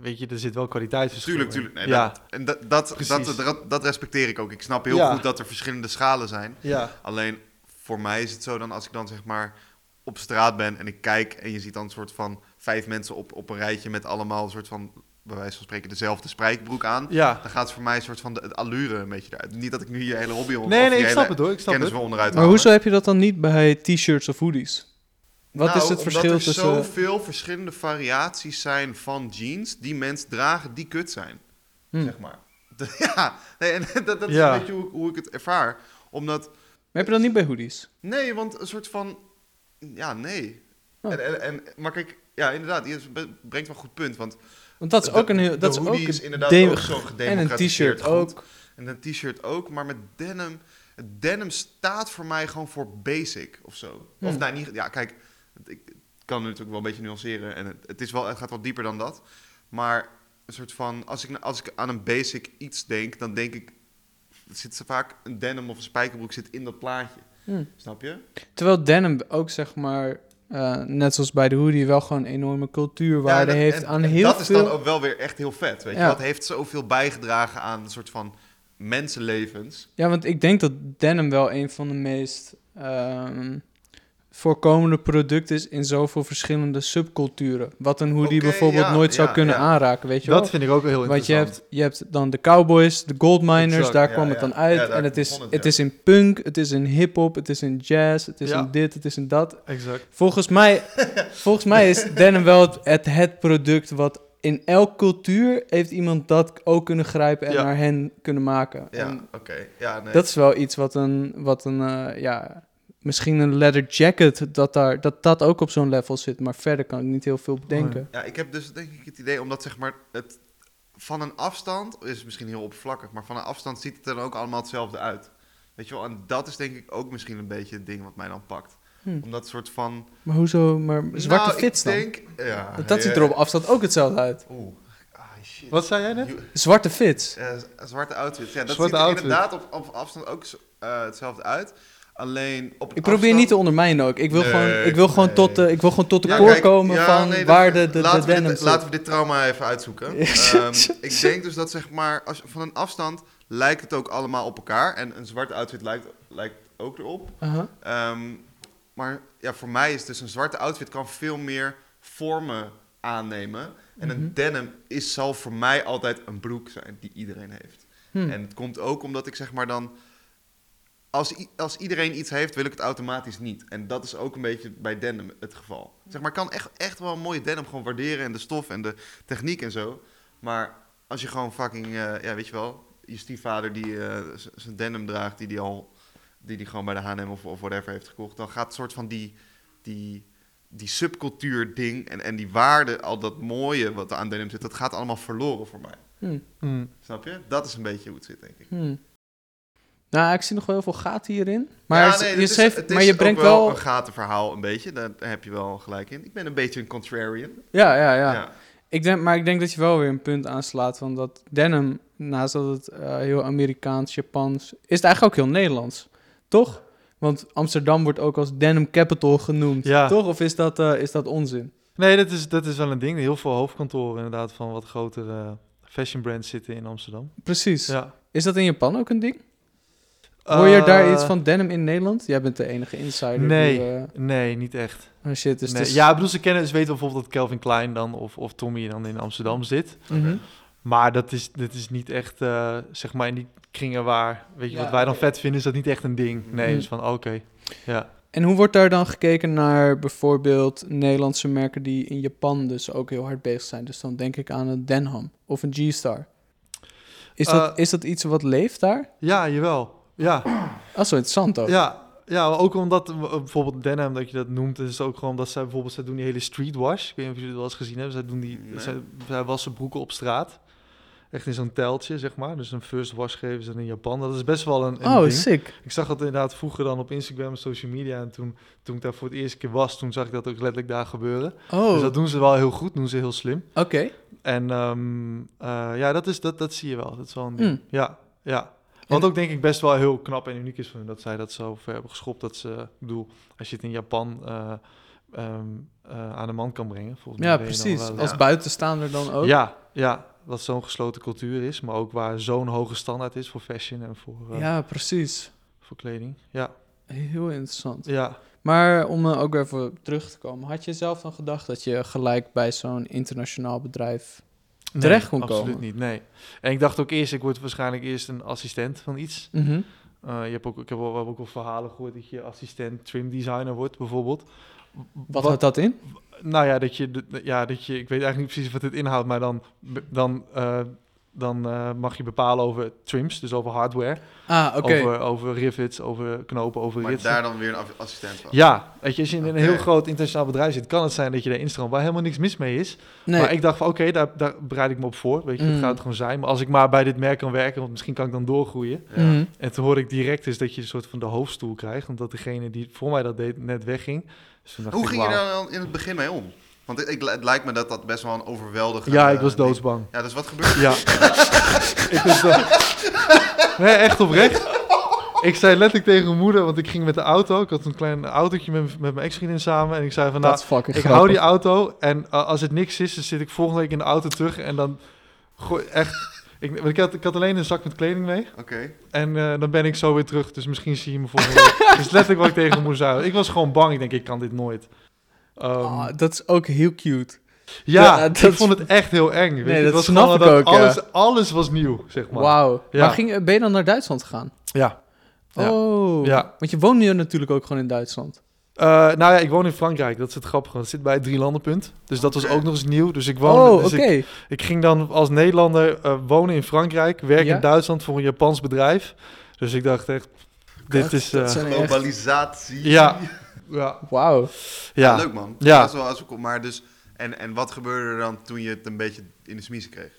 weet je, er zit wel kwaliteitsverschil tuurlijk, tuurlijk. Nee, ja, dat, en dat, dat, dat, dat, dat respecteer ik ook. Ik snap heel Ja. goed dat er verschillende schalen zijn. ja, Alleen voor mij is het zo dan als ik dan zeg maar op straat ben en ik kijk en je ziet dan een soort van vijf mensen op, op een rijtje met allemaal een soort van, bij wijze van spreken, dezelfde spijkerbroek aan. Ja. Dan gaat het voor mij een soort van de, het allure een beetje eruit. Niet dat ik nu je hele hobby onder Nee, nee, ik snap het hoor. Ik snap kennis het. wil onderuit Maar halen. hoezo heb je dat dan niet bij t-shirts of hoodies? Wat Nou, is het verschil omdat er tussen... zoveel verschillende variaties zijn van jeans die mensen dragen die kut zijn. Hm. Zeg maar. Ja, nee, en dat, dat is een beetje hoe, hoe ik het ervaar. Omdat, Maar heb je dat niet bij hoodies? nee, want een soort van, ja, nee. Oh. En, en, en, maar kijk, ja, inderdaad, je brengt wel een goed punt. Want Want dat is ook een heel... de Dat is ook is inderdaad de- ook zo En een gedemocratiseerd t-shirt ook. En een t-shirt ook, maar met denim. Denim staat voor mij gewoon voor basic of zo. Of Hmm. nou, niet, ja, kijk, ik kan natuurlijk wel een beetje nuanceren. En het, het, is wel, het gaat wel dieper dan dat. Maar een soort van, als ik, als ik aan een basic iets denk, dan denk ik, zit zo vaak een denim of een spijkerbroek zit in dat plaatje. Hm. Snap je? Terwijl denim ook, zeg maar, eh, net zoals bij de hoodie, wel gewoon een enorme cultuurwaarde Ja, en- heeft en- aan en heel dat veel... is dan ook wel weer echt heel vet. Weet je? Dat heeft zoveel bijgedragen aan een soort van mensenlevens. Ja, want ik denk dat denim wel een van de meest ehm, voorkomende producten is in zoveel verschillende subculturen. Wat een hoodie Oké, bijvoorbeeld ja, nooit zou ja, kunnen ja. aanraken, weet je wel? Dat vind ik ook wel heel Want je interessant. hebt, je hebt dan de cowboys, de goldminers, Exact, daar kwam het dan uit. En het is, het, is in punk, het is in hip-hop, het is in jazz, het is in dit, het is in dat. Exact. Volgens mij, volgens mij is denim wel het, het, het product wat in elke cultuur heeft iemand dat ook kunnen grijpen en naar hen kunnen maken. Ja, oké. Ja, nee. dat is wel iets wat een, wat een eh, ja, misschien een leather jacket, dat, daar, dat dat ook op zo'n level zit. Maar verder kan ik niet heel veel bedenken. Ja, ik heb dus denk ik het idee, omdat zeg maar het van een afstand, is misschien heel oppervlakkig, maar van een afstand ziet het er ook allemaal hetzelfde uit. Weet je wel, en dat is denk ik ook misschien een beetje het ding wat mij dan pakt. Hm. Omdat soort van... Maar hoezo, maar zwarte Nou, fits ik dan? denk, ja, dat ziet er op afstand ook hetzelfde uit. Oeh, ah, shit. Wat zei jij net? Zwarte fits. eh, zwarte outfit. Ja, dat Zwarte ziet er outfit. inderdaad op, op afstand ook eh, hetzelfde uit. Alleen op Ik probeer niet te ondermijnen ook. Ik wil Nee, gewoon, ik wil gewoon, nee. tot, de, ik wil gewoon tot de Ja, kijk, komen ja, van nee, waar de, de, de laten, we denim dit, laten we dit trauma even uitzoeken. Ehm, ik denk dus dat zeg maar, als, van een afstand lijkt het ook allemaal op elkaar. En een zwarte outfit lijkt, lijkt ook erop. Aha. Ehm, maar ja, voor mij is dus een zwarte outfit kan veel meer vormen aannemen. En een Mhm. denim is, zal voor mij altijd een broek zijn die iedereen heeft. Hm. En het komt ook omdat ik zeg maar dan... Als, als iedereen iets heeft, wil ik het automatisch niet. En dat is ook een beetje bij denim het geval. Zeg maar, ik kan echt, echt wel een mooie denim gewoon waarderen... en de stof en de techniek en zo. Maar als je gewoon fucking... eh, ja, weet je wel... Je stiefvader die eh, zijn denim draagt... die die al... die die gewoon bij de H&M of, of whatever heeft gekocht... dan gaat het soort van die... die die subcultuur ding en, en die waarde, al dat mooie wat er aan denim zit, dat gaat allemaal verloren voor mij. Hm. Hm. Snap je? Dat is een beetje hoe het zit, denk ik. Hm. Nou, ik zie nog wel heel veel gaten hierin. Maar, Ja, het- nee, je, is- schreef- maar je ook brengt wel wel... een gatenverhaal, een beetje. Daar heb je wel gelijk in. Ik ben een beetje een contrarian. Ja, ja, ja. Ja. Ik denk, maar ik denk dat je wel weer een punt aanslaat. Want dat denim, naast dat het eh, heel Amerikaans, Japans... is het eigenlijk ook heel Nederlands. Toch? Want Amsterdam wordt ook als denim capital genoemd. Ja. Toch? Of is dat, eh, is dat onzin? Nee, dat is, dat is wel een ding. Heel veel hoofdkantoren inderdaad van wat grotere fashion brands zitten in Amsterdam. Precies. Ja. Is dat in Japan ook een ding? Hoor je daar Eh, iets van denim in Nederland? Jij bent de enige insider. Nee. Die, eh, Nee, niet echt. oh shit, dus Nee. is- Ja, ik bedoel, ze kennen, ze weten bijvoorbeeld dat Calvin Klein dan of, of Tommy dan in Amsterdam zit. Mhm. Maar dat is, dat is niet echt, eh, zeg maar, in die kringen waar, weet je, Ja, wat wij dan vet vinden, is dat niet echt een ding. Nee, Mm. dus van, oké, ja. En hoe wordt daar dan gekeken naar bijvoorbeeld Nederlandse merken die in Japan dus ook heel hard bezig zijn? Dus dan denk ik aan een Denham of een G-Star. Is, dat, is dat iets wat leeft daar? Ja, jawel. Ja, Dat is zo interessant ook. ja. Ja, maar ook omdat eh, bijvoorbeeld Denim, dat je dat noemt, is het ook gewoon dat zij bijvoorbeeld, zij doen die hele streetwash. Ik weet niet of jullie het wel eens gezien hebben. Zij doen die, Nee. zij, zij wassen broeken op straat. Echt in zo'n teltje, zeg maar. Dus een first wash geven ze in Japan. Dat is best wel een, een oh, ding. sick. Ik zag dat inderdaad vroeger dan op Instagram en social media. En toen, toen ik daar voor het eerste keer was, toen zag ik dat ook letterlijk daar gebeuren. Oh, Dus dat doen ze wel heel goed, doen ze heel slim. oké. En ehm, eh, ja, dat, is, dat, dat zie je wel. Dat is wel een ding. Mm. Ja, ja. Wat ook denk ik best wel heel knap en uniek is van hun, dat zij dat zo ver hebben geschopt. Dat ze, ik bedoel, als je het in Japan eh, ehm, eh, aan de man kan brengen. Volgens mij Ja, dan precies. Als Ja. buitenstaander dan ook. Ja, ja, wat zo'n gesloten cultuur is, maar ook waar zo'n hoge standaard is voor fashion en voor, eh, Ja, precies. voor kleding. Ja. Heel interessant. Ja. Maar om ook even terug te komen, had je zelf dan gedacht dat je gelijk bij zo'n internationaal bedrijf Terecht kon absoluut komen. niet, nee. En ik dacht ook eerst, ik word waarschijnlijk eerst een assistent van iets. Mhm. Eh, je hebt ook, ik heb wel, we hebben ook wel verhalen gehoord dat je assistent trim designer wordt, bijvoorbeeld. Wat houdt dat in? Nou ja, dat je, ja, dat je, ik weet eigenlijk niet precies wat het inhoudt, maar dan, dan, eh, dan eh, mag je bepalen over trims, dus over hardware, Ah, oké. over, over rivets, over knopen, over Maar ritsen. daar dan weer een assistent van. Ja, weet je, als je in een heel groot internationaal bedrijf zit, kan het zijn dat je daar instroomt waar helemaal niks mis mee is. Nee. Maar ik dacht van, oké, daar, daar bereid ik me op voor, weet je, Mm. dat gaat het gewoon zijn. Maar als ik maar bij dit merk kan werken, want misschien kan ik dan doorgroeien. Ja. Mhm. En toen hoorde ik direct dus dat je een soort van de hoofdstoel krijgt, omdat degene die voor mij dat deed net wegging. Dus Hoe ik, ging je daar dan in het begin mee om? Want ik, het lijkt me dat dat best wel een overweldigende... Ja, ik was ding- doodsbang. Ja, dus wat gebeurde? Ja. ik was Nee, echt oprecht. Ik zei letterlijk tegen mijn moeder, want ik ging met de auto. Ik had een klein autootje met, met mijn ex-vriendin samen. En ik zei van, nou, ik grappig. hou die auto. En uh, als het niks is, dan zit ik volgende week in de auto terug. En dan gooi echt... Ik, want ik, had, ik had alleen een zak met kleding mee. Oké. En eh, dan ben ik zo weer terug. Dus misschien zie je me volgende week. Dat is letterlijk wat ik tegen mijn moeder zei. Ik was gewoon bang. Ik denk, ik kan dit nooit. Ehm, Ah, dat is ook heel cute. ja, ja, dat ik vond het echt heel eng. Weet Nee, je. dat het was snap ik dat ook, ja. Alles, alles was nieuw, zeg maar. Wauw. Ja. Maar ging, ben je dan naar Duitsland gegaan? Ja. Oh. Ja. Want je woont nu natuurlijk ook gewoon in Duitsland. Eh, nou ja, ik woon in Frankrijk. Dat is het grappige. Het zit bij het drielandenpunt. Dus dat was Oké. ook nog eens nieuw. Dus ik woonde... oh, dus oké. ik, ik ging dan als Nederlander eh, wonen in Frankrijk. Werken Ja? in Duitsland voor een Japans bedrijf. Dus ik dacht echt... Dit Dat- is... dat eh, Globalisatie. Ja. Ja. Wauw. Ja. Leuk man. Ja. Dat is wel als ik- maar dus, en, en wat gebeurde er dan toen je het een beetje in de smiezen kreeg?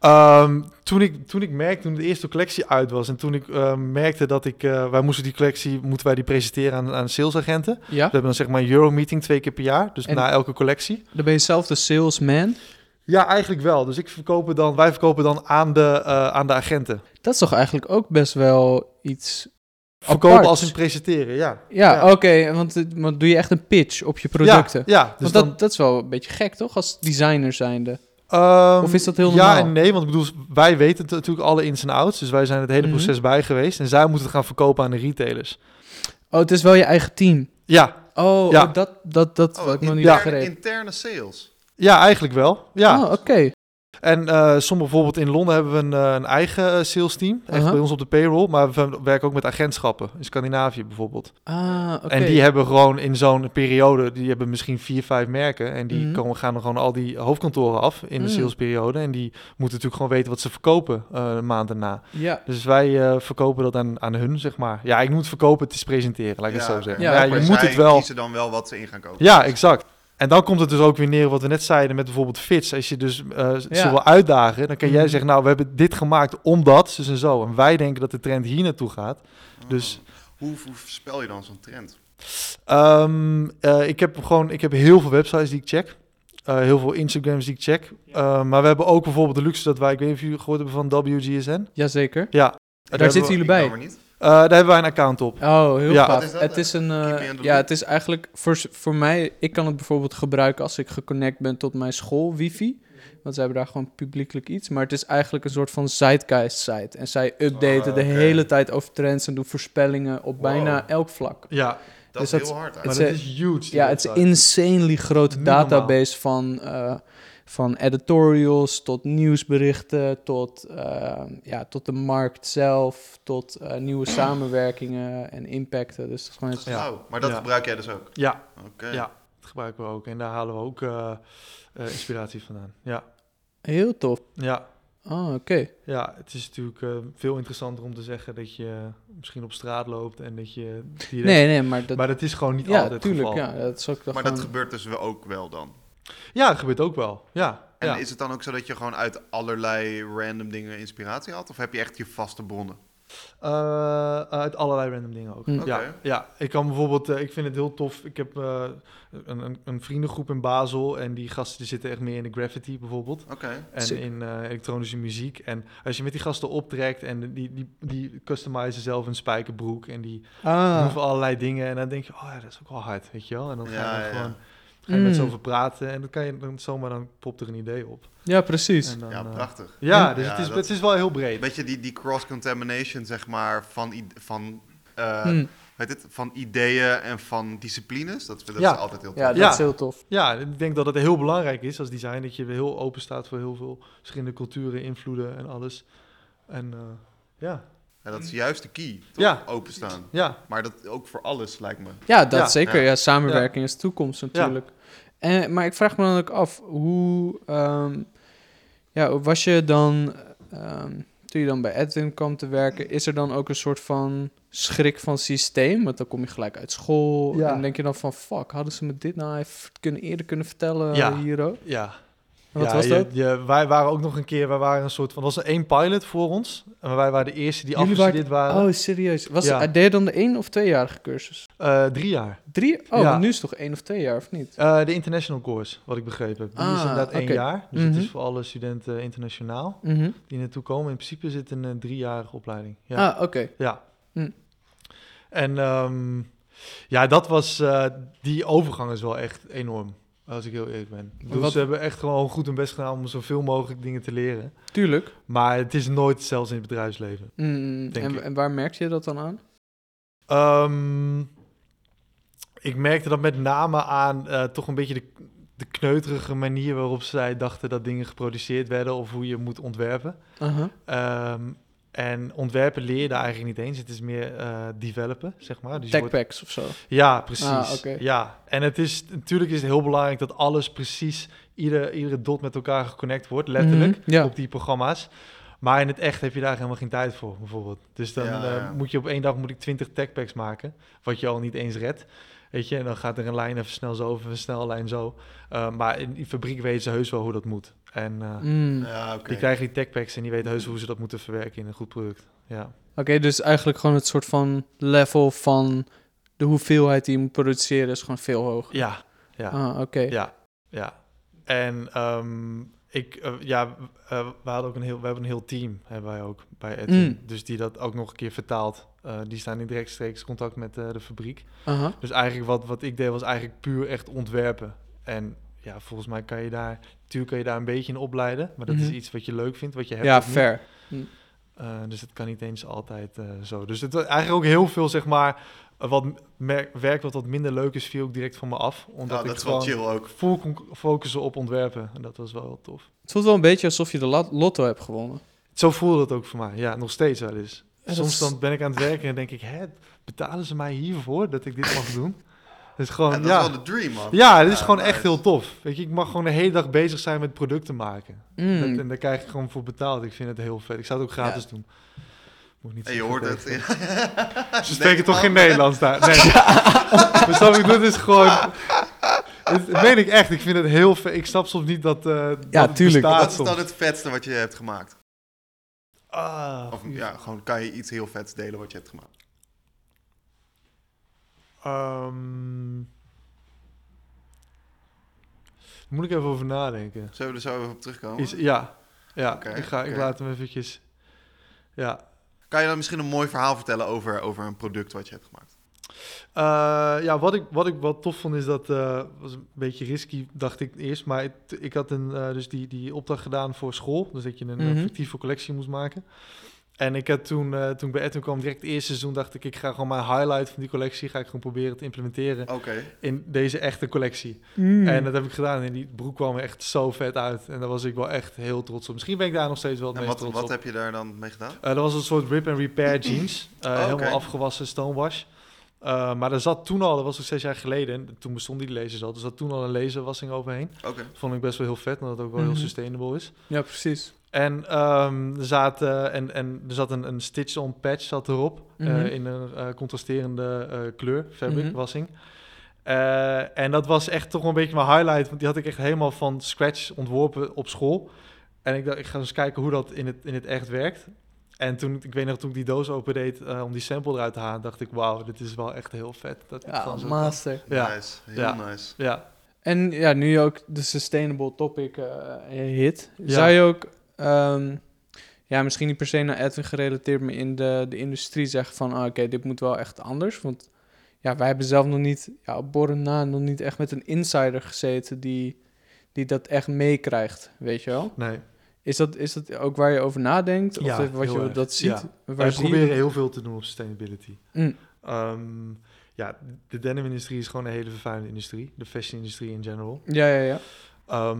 Ehm, toen, ik, toen ik merkte, toen de eerste collectie uit was en toen ik eh, merkte dat ik, eh, wij moesten die collectie, moeten wij die presenteren aan, aan salesagenten. We Ja? hebben dan zeg maar een Euro meeting twee keer per jaar, dus En- na elke collectie. Dan ben je zelf de salesman. Ja, eigenlijk wel. Dus ik verkopen dan, wij verkopen dan aan de, eh, aan de agenten. Dat is toch eigenlijk ook best wel iets... Verkopen als in presenteren, ja. Ja, Ja. oké. want, het- want doe je echt een pitch op je producten? Ja, ja dus want dan, dat, dat is wel een beetje gek, toch? Als designer zijnde. Ehm, Of is dat heel Ja normaal? en nee, want ik bedoel, wij weten het natuurlijk alle ins en outs. Dus wij zijn het hele Mhm. proces bij geweest. En zij moeten het gaan verkopen aan de retailers. Oh, het is wel je eigen team. Ja, Oh, Ja. oh, dat, dat, dat Oh, wat ik nog niet Ja. interne sales. ja eigenlijk wel. Ja. Oh, oké. En eh sommige bijvoorbeeld in Londen hebben we een, eh, een eigen eh, sales team. Echt Aha. bij ons op de payroll. Maar we werken ook met agentschappen. In Scandinavië bijvoorbeeld. Ah, oké. En die hebben gewoon in zo'n periode, die hebben misschien vier, vijf merken. En die Mhm. komen, gaan er gewoon al die hoofdkantoren af in de Mm. salesperiode. En die moeten natuurlijk gewoon weten wat ze verkopen eh een maand daarna. Ja. Dus wij eh, verkopen dat aan, aan hun, zeg maar. Ja, ik moet het verkopen, het is presenteren, laat ik het zo zeggen. Ja, je moet het wel... kiezen dan wel wat ze in gaan kopen. Ja, exact. En dan komt het dus ook weer neer wat we net zeiden met bijvoorbeeld fits. Als je dus eh ze Ja. wil uitdagen, dan kan jij Mhm. zeggen, nou, we hebben dit gemaakt omdat, dus en zo. En wij denken dat de trend hier naartoe gaat. Dus- Oh. Hoe, hoe voorspel je dan zo'n trend? Ehm, eh, ik heb gewoon, ik heb heel veel websites die ik check. Eh, heel veel Instagrams die ik check. Eh, maar we hebben ook bijvoorbeeld de luxe dat wij, ik weet niet of jullie gehoord hebben van WGSN. Jazeker. Ja. Daar zitten we- jullie bij. Ik kan maar niet. Eh, daar hebben wij een account op. Oh, heel Ja. gaaf. Wat is dat? Het is een, eh, ja, het is eigenlijk voor, voor mij. Ik kan het bijvoorbeeld gebruiken als ik geconnect ben tot mijn school wifi, want ze hebben daar gewoon publiekelijk iets. Maar het is eigenlijk een soort van zeitgeist site en zij updaten Oh, de oké. hele tijd over trends en doen voorspellingen op bijna elk vlak. Ja, Dat Dus is dat- heel hard maar dat is, huge. Ja, het is website. insanely grote database van, eh, van editorials tot nieuwsberichten, tot, eh, ja, tot de markt zelf, tot eh, nieuwe samenwerkingen en impacten. Dus dat is gewoon flauw. Maar dat Ja. gebruik jij dus ook? Ja, Oké. Ja, dat gebruiken we ook. En daar halen we ook eh, eh, inspiratie vandaan. Ja, heel tof. ja. Oh, oké. Ja, het is natuurlijk eh, veel interessanter om te zeggen dat je misschien op straat loopt en dat je direct... Nee, nee, maar dat... Maar dat is gewoon niet ja, altijd het tuurlijk. geval. Ja, dat is ook toch Maar dat gebeurt dus wel ook wel dan. Ja, dat gebeurt ook wel. Ja, En ja. is het dan ook zo dat je gewoon uit allerlei random dingen inspiratie had? Of heb je echt je vaste bronnen? Eh, uit allerlei random dingen ook. Hm. Ja, Oké. ja, ik kan bijvoorbeeld, eh, ik vind het heel tof. Ik heb eh, een, een, een vriendengroep in Basel en die gasten die zitten echt meer in de graffiti bijvoorbeeld. Oké. En Sick. in eh, elektronische muziek. En als je met die gasten optrekt en die, die, die customizen zelf een spijkerbroek en die doen Ah, voor allerlei dingen. En dan denk je, oh ja, dat is ook wel hard, weet je wel. En dan ga je, Ja, ja. gewoon, ga je met ze Mm. over praten en dan kan je dan zomaar, dan popt er een idee op. ja, precies. Dan, Ja, eh, prachtig. ja, dus Ja, het, is, dat- het is wel heel breed. Weet je, die, die cross-contamination, zeg maar, van, van eh, Hmm. weet het, van ideeën en van disciplines. Dat, dat Ja. is altijd heel tof. Ja, dat Ja. is heel tof. Ja, ik denk dat het heel belangrijk is als design dat je heel open staat voor heel veel verschillende culturen, invloeden en alles. En eh, ja, Ja, dat is juist de key. Toch? Ja. Openstaan. ja, Maar dat ook voor alles, lijkt me. Ja, dat Ja. zeker. Ja. Ja, samenwerking is toekomst natuurlijk. En, maar ik vraag me dan ook af, hoe ehm, ja, was je dan, ehm, toen je dan bij Edwin kwam te werken, is er dan ook een soort van schrik van systeem? Want dan kom je gelijk uit school Ja. en denk je dan van, fuck, hadden ze me dit nou even kunnen, eerder kunnen vertellen Ja. hier ook? ja. Wat Ja, was dat? je- wij waren ook nog een keer, wij waren een soort van, was er één pilot voor ons. En wij waren de eerste die afgestudeerd waren. Oh, serieus? Was Ja. het, deed je dan de één of tweejarige cursus? Eh, drie jaar. Drie? Oh, Ja. nu is het toch één of twee jaar, of niet? Eh, de international course, wat ik begrepen heb. Die is Ah, inderdaad één oké. jaar. Dus het Mhm. is voor alle studenten internationaal Mhm. die naartoe komen. In principe is het een eh, driejarige opleiding. Ja. Ah, oké. Ja. Hm. En ehm, ja, dat was, die overgang is wel echt enorm, als ik heel eerlijk ben. Bedoel, wat- Ze hebben echt gewoon goed hun best gedaan om zoveel mogelijk dingen te leren. Tuurlijk. Maar het is nooit zelfs in het bedrijfsleven. Mm, Denk en, ik. en waar merkte je dat dan aan? Ehm, ik merkte dat met name aan eh, toch een beetje de, de kneuterige manier waarop zij dachten dat dingen geproduceerd werden of hoe je moet ontwerpen. Ehm, en ontwerpen leer je daar eigenlijk niet eens. Het is meer eh, developen, zeg maar. Dus je wordt- Techpacks of zo. Ja, precies. Ah. Ja, en het is natuurlijk is het heel belangrijk dat alles precies, ieder, iedere dot met elkaar geconnect wordt, letterlijk, Mhm, ja. op die programma's. Maar in het echt heb je daar helemaal geen tijd voor, bijvoorbeeld. Dus dan Ja, eh, moet je op één dag moet ik 20 techpacks maken, wat je al niet eens redt. Weet je, en dan gaat er een lijn even snel zo, of een snellijn zo. Uh, maar in die fabriek weten ze heus wel hoe dat moet. En uh, mm. Ja, oké. die krijgen die techpacks en die weten heus hoe ze dat moeten verwerken in een goed product. Ja. Oké, okay, dus eigenlijk gewoon het soort van level van de hoeveelheid die je moet produceren is gewoon veel hoger. Ja, ja. Ah, oké. Okay. Ja, ja. En um, ik, uh, ja, uh, we hadden ook een heel, we hebben een heel team, hebben wij ook bij Edwin. Mm. Dus die dat ook nog een keer vertaalt. Uh, die staan in rechtstreeks contact met uh, de fabriek. -huh. Dus eigenlijk wat, wat ik deed was eigenlijk puur echt ontwerpen. En ja, volgens mij kan je daar, natuurlijk kan je daar een beetje in opleiden. Maar dat Mhm. mm -hmm. is iets wat je leuk vindt, wat je hebt. Ja, fair. Mm. Uh, dus het kan niet eens altijd uh, zo. Dus het was eigenlijk ook heel veel, zeg maar, wat werk wat wat minder leuk is, viel ook direct van me af. Omdat oh, dat ik wel chill ook. Vol focussen op ontwerpen. En dat was wel tof. Het voelt wel een beetje alsof je de lotto hebt gewonnen. Zo voelde het ook voor mij. Ja, nog steeds wel eens. Ja, Soms is... dan ben ik aan het werken en denk ik, hè, betalen ze mij hiervoor dat ik dit mag doen? Dat is gewoon, ja, dat ja. is wel de dream, man. Ja, het is ja, gewoon nice. echt heel tof. Weet je, ik mag gewoon de hele dag bezig zijn met producten maken. Mm. Dat, en daar krijg ik gewoon voor betaald. Ik vind het heel vet. Ik zou het ook gratis ja. doen. Moet niet je hoort het. Ze spreken toch geen Nederlands daar? Nee. dus wat ik doe is gewoon... Dat meen ik echt. Ik vind het heel vet. Ik snap soms niet dat, uh, ja, dat tuurlijk. Wat is dan het vetste wat je hebt gemaakt? Ah, of ja, gewoon kan je iets heel vets delen wat je hebt gemaakt? Um, moet ik even over nadenken. Zullen we er zo even op terugkomen? Is, ja, ja. Okay, ik, ga, okay. ik laat hem eventjes... Ja. Kan je dan misschien een mooi verhaal vertellen over, over een product wat je hebt gemaakt? Uh, ja, wat ik, wat ik wel tof vond is dat... Uh, was een beetje risky, dacht ik eerst. Maar het, ik had een, uh, dus die, die opdracht gedaan voor school. Dus dat je een mm -hmm. fictieve collectie moest maken. En ik had toen, uh, toen ik bij Edwin kwam, direct het eerste seizoen, dacht ik, ik ga gewoon mijn highlight van die collectie, ga ik gewoon proberen te implementeren okay. in deze echte collectie. Mm. En dat heb ik gedaan en die broek kwam er echt zo vet uit. En daar was ik wel echt heel trots op. Misschien ben ik daar nog steeds wel het en meest wat, trots wat op. heb je daar dan mee gedaan? Uh, dat was een soort rip and repair jeans, uh, oh, okay. helemaal afgewassen stonewash. Uh, maar er zat toen al, dat was ook zes jaar geleden, en toen bestonden die lasers al, er zat toen al een laserwassing overheen. Okay. Dat vond ik best wel heel vet, omdat het ook wel mm -hmm. heel sustainable is. Ja, precies. En, um, er, zat, uh, en, en er zat een, een stitch-on patch zat erop, mm -hmm. uh, in een uh, contrasterende kleur, fabric, mm -hmm. wassing. en dat was echt toch een beetje mijn highlight, want die had ik echt helemaal van scratch ontworpen op school. En ik dacht, ik ga eens kijken hoe dat in het, in het echt werkt. En toen, ik weet nog, toen ik die doos opendeed uh, om die sample eruit te halen, dacht ik, wauw, dit is wel echt heel vet. Dat ja, master. Ja. Nice, heel ja. nice. Ja. En ja, nu je ook de sustainable topic uh, hit, ja. zou je ook, um, ja, misschien niet per se naar Edwin gerelateerd, maar in de, de industrie zeggen van, ah, oké, okay, dit moet wel echt anders. Want ja, wij hebben zelf nog niet, ja, op na, nog niet echt met een insider gezeten die, die dat echt meekrijgt, weet je wel? Nee. Is dat, is dat ook waar je over nadenkt? Of Ja, wat je erg. dat ziet? Ja. Wij zie je proberen dat? heel veel te doen op sustainability. Mm. Ehm, ja, de denim-industrie is gewoon een hele vervuilende industrie. De fashion-industrie in general. Ja, ja, ja. Ehm,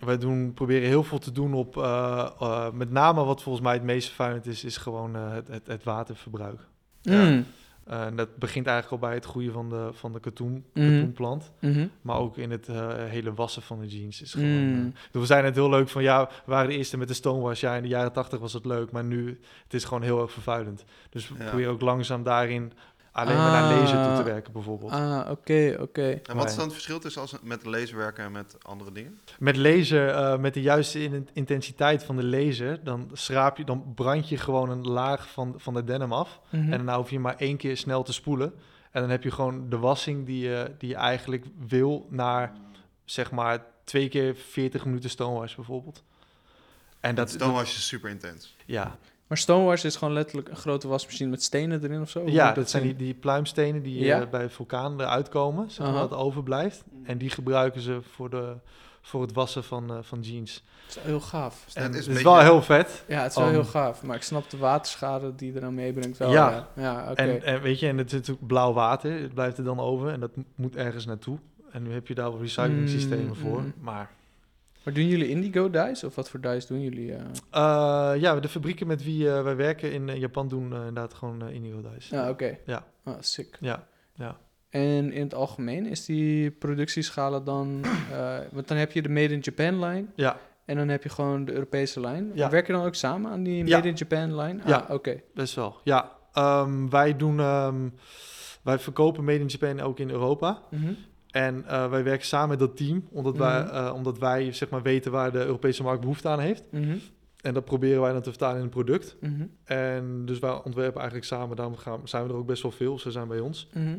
wij doen, proberen heel veel te doen op... eh, eh, met name wat volgens mij het meest vervuilend is... is gewoon eh, het, het, het waterverbruik. Ja. Mm. Eh, en dat begint eigenlijk al bij het groeien van de, van de katoen, Mhm. katoenplant. Mhm. Maar ook in het eh, hele wassen van de jeans. Is gewoon, Mm. dus we zijn het heel leuk van... Ja, we waren de eerste met de stonewash. Ja, in de jaren tachtig was het leuk. Maar nu het is gewoon heel erg vervuilend. Dus we Ja. proberen ook langzaam daarin... alleen maar naar laser toe te Ah. werken bijvoorbeeld. Ah, oké, oké. En wat is dan het verschil tussen als, met laser werken en met andere dingen? Met laser, eh, met de juiste in- intensiteit van de laser... dan schraap je, dan brand je gewoon een laag van, van de denim af. Mhm. En daarna hoef je maar één keer snel te spoelen. En dan heb je gewoon de wassing die je, die je eigenlijk wil naar, zeg maar, twee keer 40 minuten stonewash bijvoorbeeld. En Dat is super intens. ja, Maar stonewash is gewoon letterlijk een grote wasmachine met stenen erin of zo? Ja dat zijn die, pluimstenen die Ja? eh, bij vulkanen eruit komen, zeg maar, Aha. wat overblijft. En die gebruiken ze voor, de, voor het wassen van, eh, van jeans. Dat is heel gaaf. En het is het is beetje- wel heel vet. Ja, het is wel Um, heel gaaf. Maar ik snap de waterschade die eraan meebrengt wel. Ja. Ja. En, en weet je, en het zit ook blauw water, het blijft er dan over en dat mo- moet ergens naartoe. En nu heb je daar wel recycling systemen Mm, voor. mm. Maar Maar doen jullie indigo dyes? Of wat voor dyes doen jullie? eh? Eh, ja, de fabrieken met wie eh, wij werken in Japan doen inderdaad gewoon indigo dyes. Ja, oké. Ja. Ah, sick. Ja, ja. En in het algemeen is die productieschalen dan... want dan heb je de Made in Japan lijn. Ja, En dan heb je gewoon de Europese lijn. Ja. Werk je dan ook samen aan die Ja. Made in Japan lijn? Ah, Ja. oké. best wel. Ja, Ehm, wij doen, ehm, wij verkopen Made in Japan ook in Europa. Mhm. En eh, wij werken samen met dat team, omdat wij, Mhm. eh, omdat wij zeg maar weten waar de Europese markt behoefte aan heeft. Mhm. En dat proberen wij dan te vertalen in een product. Mhm. En dus wij ontwerpen eigenlijk samen, daarom gaan, zijn we er ook best wel veel. Ze zijn bij ons. Mhm.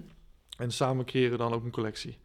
En samen creëren we dan ook een collectie.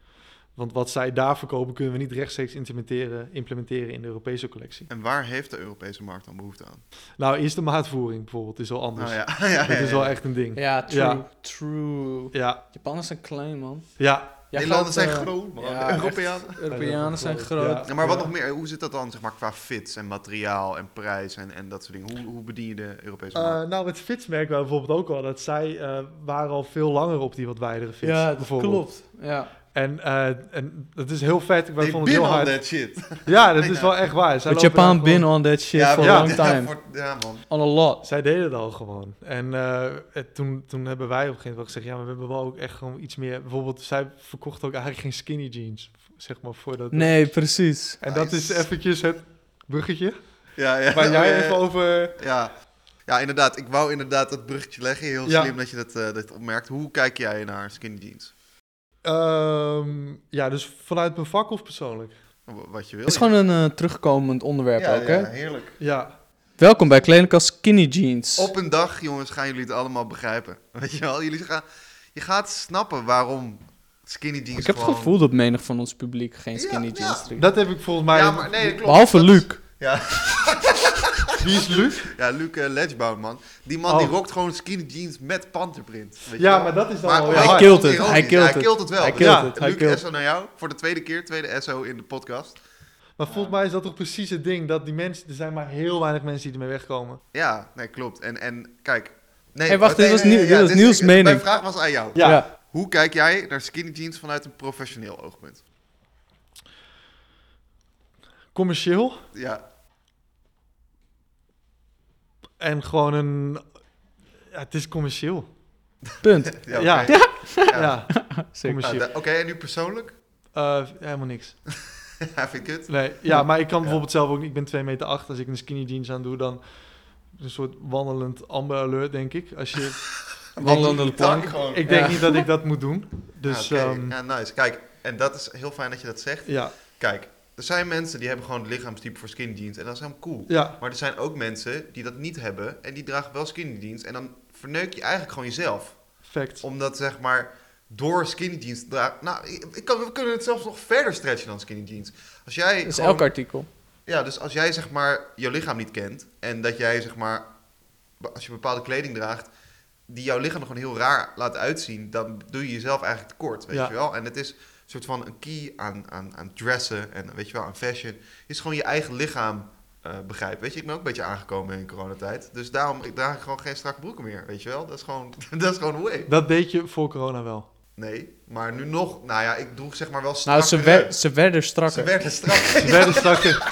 Want wat zij daar verkopen, kunnen we niet rechtstreeks implementeren, implementeren in de Europese collectie. En waar heeft de Europese markt dan behoefte aan? Nou, eerst de maatvoering bijvoorbeeld is wel anders. Nou ja, ja, Dat is ja, wel ja. echt een ding. Ja, true. Ja. True. Ja, Japanners zijn klein, man. ja. Nederlanders gaat, zijn eh, groot, man. ja, Europeanen. Europeanen zijn groot. Ja, maar wat Ja. nog meer? Hoe zit dat dan zeg maar, qua fits en materiaal en prijs en, en dat soort dingen? Hoe, hoe bedien je de Europese markt? Eh, nou, met Fits merken wij bijvoorbeeld ook al dat zij eh, waren al veel langer op die wat wijdere Fits. Ja, dat klopt. Ja. En, eh, en dat is heel vet. They vonden het heel on hard. that shit. Ja, dat is wel echt waar. Zij Japan been gewoon- on that shit ja, for ja, a long time. voor- ja, man. On a lot. Zij deden het al gewoon. En eh, het- toen, toen hebben wij op een gegeven moment wel gezegd... ja, maar we hebben wel ook echt gewoon iets meer... Bijvoorbeeld, zij verkochten ook eigenlijk geen skinny jeans. Zeg maar, voor dat... Nee, precies. En dat is eventjes het bruggetje. Ja, ja. Waar Oh, jij ja, ja. even over... Ja. ja, inderdaad. Ik wou inderdaad dat bruggetje leggen. Heel Ja. slim dat je dat, eh, dat opmerkt. Hoe kijk jij naar skinny jeans? Ehm, ja, dus vanuit mijn vak of persoonlijk? Wat je wil. Het is gewoon een eh, terugkomend onderwerp ja, ook, hè? ja, heerlijk. Ja, Welkom bij Kledingkast Skinny Jeans. Op een dag, jongens, gaan jullie het allemaal begrijpen. Weet je wel? Jullie gaan, je gaat snappen waarom skinny jeans ik heb gewoon... het gevoel dat menig van ons publiek geen skinny ja. jeans drinkt. dat heb ik volgens mij... Ja, maar nee, klopt. Behalve Dat is- Luc. Ja, Wie is Luc? ja Luc uh, Ledgebound, man. Die man die Oh. rokt gewoon skinny jeans met panterprint. Weet je Ja, wel? maar dat is dan Maar wel... hij Ja, kilt het, hij kilt Hij het. kilt het wel. Hij Dus Ja, het, Luc, SO naar jou. Voor de tweede keer, tweede SO in de podcast. Maar volgens mij is dat toch precies het ding. Dat die mensen... Er zijn maar heel weinig mensen die ermee wegkomen. Ja, nee, klopt. En, en kijk. Nee, Hey, wacht, nee, dit was nee, Niel- nee, dit was Niels' mening. Mijn vraag was aan jou. Ja. Ja. Hoe kijk jij naar skinny jeans vanuit een professioneel oogpunt? Commercieel. Ja, En gewoon een... Ja, het is commercieel. Punt. ja, Ja. oké. Ja, Zeker. Nou, commercieel. da- Oké, en nu persoonlijk? Eh, helemaal niks. Ja, vind ik het. Nee, ja, maar ik kan bijvoorbeeld zelf ook niet. Ik ben 2 meter 8. Als ik een skinny jeans aan doe, dan een soort wandelend Amber Alert, denk ik. Als je, Wandelende plank. gewoon. ik denk Ja. niet dat ik dat moet doen. Dus Ja, oké. ehm, ja, nice. Kijk, en dat is heel fijn dat je dat zegt. ja, Kijk, er zijn mensen die hebben gewoon het lichaamstype voor skinny jeans en dat is helemaal cool. ja, Maar er zijn ook mensen die dat niet hebben en die dragen wel skinny jeans en dan verneuk je eigenlijk gewoon jezelf. fact. Omdat zeg maar door skinny jeans te dragen. Nou, ik kan, we kunnen het zelfs nog verder stretchen dan skinny jeans. Als jij Dat is gewoon- elk artikel. Ja, dus als jij zeg maar je lichaam niet kent en dat jij zeg maar als je bepaalde kleding draagt die jouw lichaam er gewoon heel raar laat uitzien, dan doe je jezelf eigenlijk tekort, weet Ja. je wel? En het is soort van een key aan, aan, aan dressen en weet je wel, aan fashion, is gewoon je eigen lichaam eh, begrijp. Weet je, ik ben ook een beetje aangekomen in coronatijd. Dus daarom ik draag ik gewoon geen strakke broeken meer, weet je wel. Dat is gewoon, dat is gewoon hoe ik. Dat deed je voor corona wel. Nee, maar nu nog, nou ja, ik droeg zeg maar wel Nou, strakker. ze, wer- ze werden Ze strakker. werden strak. Ze werden strakker.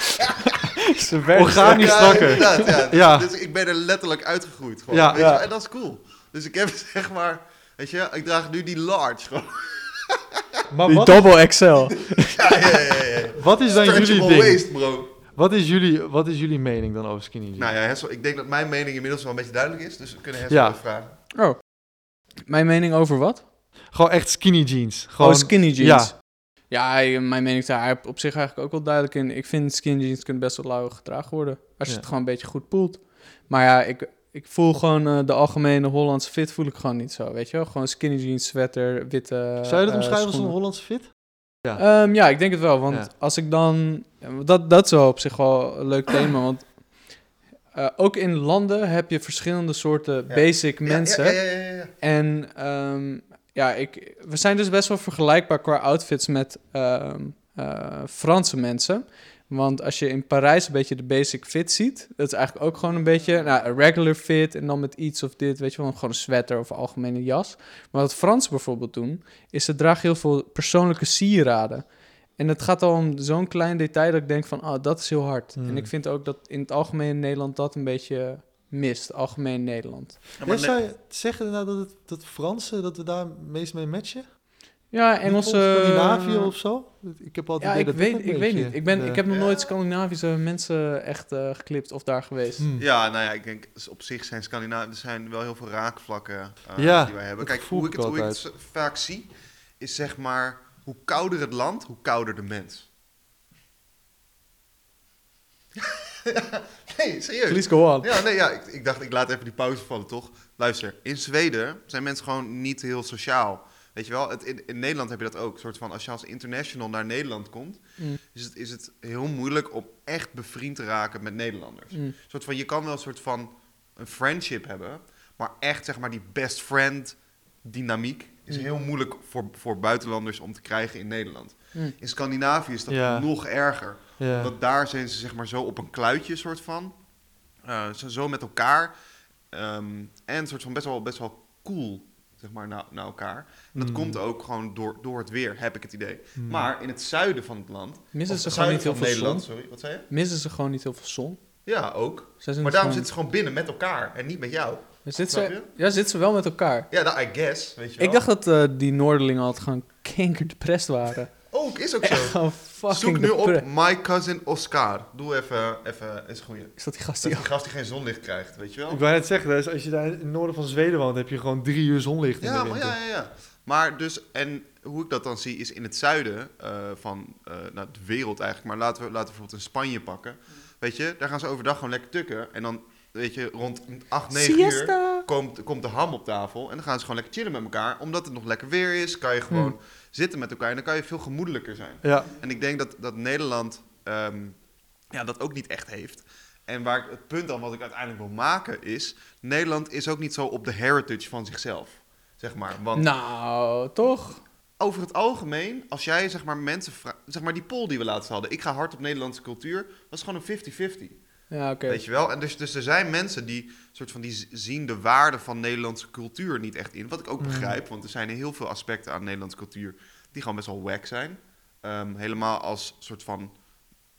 Ze werden Organisch strakker. ja. Dus, Ja. dus ik ben er letterlijk uitgegroeid. Gewoon, Ja. weet je Ja. En dat is cool. Dus ik heb zeg maar, weet je, ik draag nu die large gewoon. Maar Die wat, double XL. Ja, ja, ja, ja. wat is dan jullie ding? waist, bro. Wat is, jullie, wat is jullie mening dan over skinny jeans? Nou ja, Hessel, ik denk dat mijn mening inmiddels wel een beetje duidelijk is. Dus we kunnen Hessel Ja. even vragen. Oh. Mijn mening over wat? Gewoon echt skinny jeans. Gewoon, oh, skinny jeans. Ja, Ja, mijn mening is daar op zich eigenlijk ook wel duidelijk in. Ik vind skinny jeans kunnen best wel lauw gedragen worden. Als je Ja. het gewoon een beetje goed poelt. Maar ja, ik, ik voel gewoon eh, de algemene Hollandse fit voel ik gewoon niet zo, weet je wel? Gewoon skinny jeans, sweater, witte Zou je dat eh, omschrijven als een. Hollandse fit? Ehm, ja, ik denk het wel. Want Ja. als ik dan... Dat, dat is wel op zich wel een leuk thema. Want eh, ook in landen heb je verschillende soorten Ja. basic Ja, mensen. Ja, ja, ja, ja, ja. En ehm, ja, ik, we zijn dus best wel vergelijkbaar qua outfits met ehm, eh, Franse mensen. Want als je in Parijs een beetje de basic fit ziet, dat is eigenlijk ook gewoon een beetje nou, een regular fit en dan met iets of dit, weet je wel, gewoon een sweater of een algemene jas. Maar wat Fransen bijvoorbeeld doen, is ze dragen heel veel persoonlijke sieraden. En het gaat al om zo'n klein detail dat ik denk van, oh, dat is heel hard. Hmm. En ik vind ook dat in het algemeen Nederland dat een beetje mist, algemeen Nederland. Ja, maar Ja, ne- zou je zeggen nou dat, het, dat Franse, dat we daar meest mee matchen? Ja, Engelse... Scandinavië of zo? Ik heb altijd Ja, ik weet, ik weet niet. Ik, ben, de- ik heb nog nooit Scandinavische mensen echt eh, geklipt of daar geweest. Hmm. Ja, nou ja, ik denk dus op zich zijn Scandinavië, er zijn wel heel veel raakvlakken eh, Ja, die wij hebben. Kijk, hoe ik, ik het, hoe ik het vaak zie, is zeg maar, hoe kouder het land, hoe kouder de mens. nee, serieus. Please go on. Ja, nee, ja, ik, ik dacht, ik laat even die pauze vallen, toch? Luister, in Zweden zijn mensen gewoon niet heel sociaal. Weet je wel, het, in, in Nederland heb je dat ook. Soort van, als je als international naar Nederland komt, Mm, is het, is het heel moeilijk om echt bevriend te raken met Nederlanders. mm. Soort van, je kan wel een soort van een friendship hebben, maar echt zeg maar die best friend dynamiek is Mm. heel moeilijk voor, voor buitenlanders om te krijgen in Nederland. In Scandinavië is dat nog erger. Want daar zijn ze zeg maar zo op een kluitje soort van. Eh, zo, zo met elkaar. Ehm, en soort van best wel, best wel cool zeg maar, naar, naar elkaar. En dat Mm. komt ook gewoon door, door het weer, heb ik het idee. Hmm. Maar in het zuiden van het land... Missen ze gewoon niet heel veel Nederland, zon? sorry, wat zei je? Missen ze gewoon niet heel veel zon? Ja, ook. Maar daarom gewoon- zitten ze gewoon binnen met elkaar en niet met jou. Ze, je? ja, zitten ze wel met elkaar. Ja, dat I guess, weet je wel. Ik dacht dat eh, die Noorderlingen altijd gewoon kankerdepressed waren. Ook, is ook zo. Zoek nu op My Cousin Oscar. Doe even, even is goeie. Is dat die gast Dat die... die gast die geen zonlicht krijgt, weet je wel? Ik wou net zeggen, dus als je daar in het noorden van Zweden woont, heb je gewoon drie uur zonlicht in Ja, de maar ja, ja, ja. Maar dus, en hoe ik dat dan zie, is in het zuiden eh, van eh, nou, de wereld eigenlijk. Maar laten we, laten we bijvoorbeeld in Spanje pakken. Weet je, daar gaan ze overdag gewoon lekker tukken. En dan, weet je, rond 8, 9 uur komt, komt de ham op tafel. En dan gaan ze gewoon lekker chillen met elkaar. Omdat het nog lekker weer is, kan je gewoon Hmm. Zitten met elkaar. En dan kan je veel gemoedelijker zijn. Ja, En ik denk dat, dat Nederland ehm, ja, dat ook niet echt heeft. En waar het punt dan wat ik uiteindelijk wil maken is... Nederland is ook niet zo op de heritage van zichzelf. Zeg maar. Want Nou, toch? over het algemeen, als jij zeg maar mensen. Zeg maar die poll die we laatst hadden. Ik ga hard op Nederlandse cultuur. was gewoon een 50-50. Ja, oké. Weet je wel? En dus, dus er zijn mensen die, soort van, die zien de waarde van Nederlandse cultuur niet echt in. Wat ik ook Mm. begrijp, want er zijn heel veel aspecten aan Nederlandse cultuur die gewoon best wel wack zijn. Ehm, helemaal als soort van,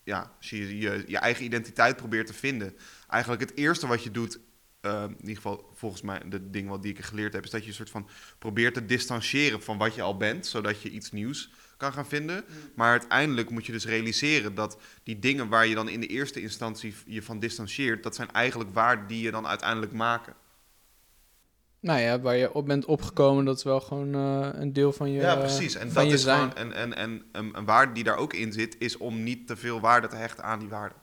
ja, als je, je je eigen identiteit probeert te vinden. Eigenlijk het eerste wat je doet, ehm, in ieder geval volgens mij de ding wat die ik geleerd heb, is dat je een soort van probeert te distancieren van wat je al bent, zodat je iets nieuws kan gaan vinden. Maar uiteindelijk moet je dus realiseren dat die dingen waar je dan in de eerste instantie je van distancieert, dat zijn eigenlijk waarden die je dan uiteindelijk maken. Nou ja, waar je op bent opgekomen, dat is wel gewoon eh, een deel van je ja, precies. En dat is zijn. gewoon en, en, en een, een waarde die daar ook in zit, is om niet te veel waarde te hechten aan die waarde.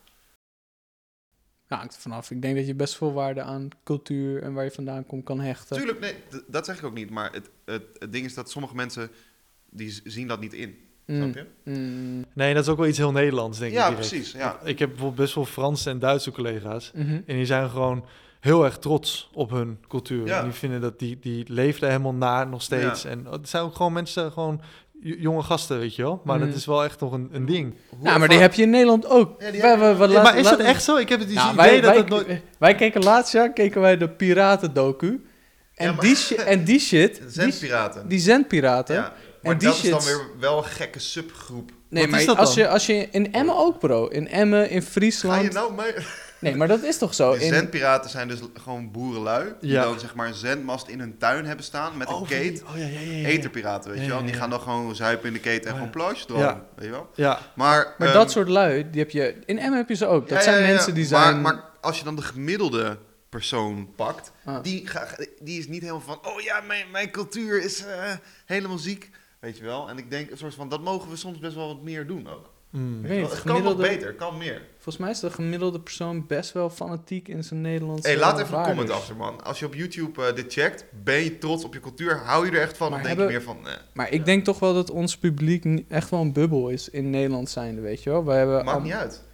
Nou, er vanaf. Ik denk dat je best veel waarde aan cultuur en waar je vandaan komt kan hechten. Tuurlijk, nee, dat zeg ik ook niet. Maar het, het, het ding is dat sommige mensen die zien dat niet in. Mm, Snap je? mm, nee, dat is ook wel iets heel Nederlands, denk ik. Ja, precies. Ja. Ik heb bijvoorbeeld best wel Franse en Duitse collega's. mhm. En die zijn gewoon heel erg trots op hun cultuur. Ja. En die vinden dat die, die leefden helemaal na nog steeds. En het zijn ook gewoon mensen, gewoon j- jonge gasten, weet je wel. Maar Mm. dat is wel echt nog een, een ding. Hoe Ja, maar die heb je in Nederland ook. Ja, die Wij- wij- wij maar is dat echt zo? Ik heb het dus Ja, idee wij, dat wij, het nooit... wij keken laatst jaar keken wij de piraten-docu. En, Ja, maar- die en die shit, die, Zendpiraten. die zendpiraten... Maar die dat shit... is dan weer wel een gekke subgroep. Nee, Wat maar is dat als dan? je, als je in Emmen ook, bro. In Emmen, in Ga Friesland. je nou mee? Nee, maar dat is toch zo? De In, zendpiraten zijn dus gewoon boerenlui. Die Ja. dan zeg maar een zendmast in hun tuin hebben staan met een Oh, kate. Oh, ja, ja, ja, ja. Eterpiraten, weet Ja, je wel. ja, Die ja. gaan dan gewoon zuipen in de keten en Oh, gewoon dromen. Ja. Weet je wel. Ja, Maar, maar ehm, dat soort lui, die heb je... In Emmen heb je ze ook. Dat zijn ja, ja. mensen die Maar- zijn... Maar, als je dan de gemiddelde persoon pakt, Ah. die, ga- die is niet helemaal van... Oh ja, mijn, mijn cultuur is eh, helemaal ziek. Weet je wel. En ik denk, een soort van, dat mogen we soms best wel wat meer doen ook. Mm. Niet, het kan nog beter, kan meer. Volgens mij is de gemiddelde persoon best wel fanatiek in zijn Nederlands. hey, laat even een comment achter, man. Als je op YouTube eh, dit checkt, ben je trots op je cultuur? Hou je er echt van? Maar of denk hebben- je meer van... eh, Maar ik denk toch wel dat ons publiek echt wel een bubbel is in Nederland zijnde, weet je wel. Wij hebben maakt niet uit.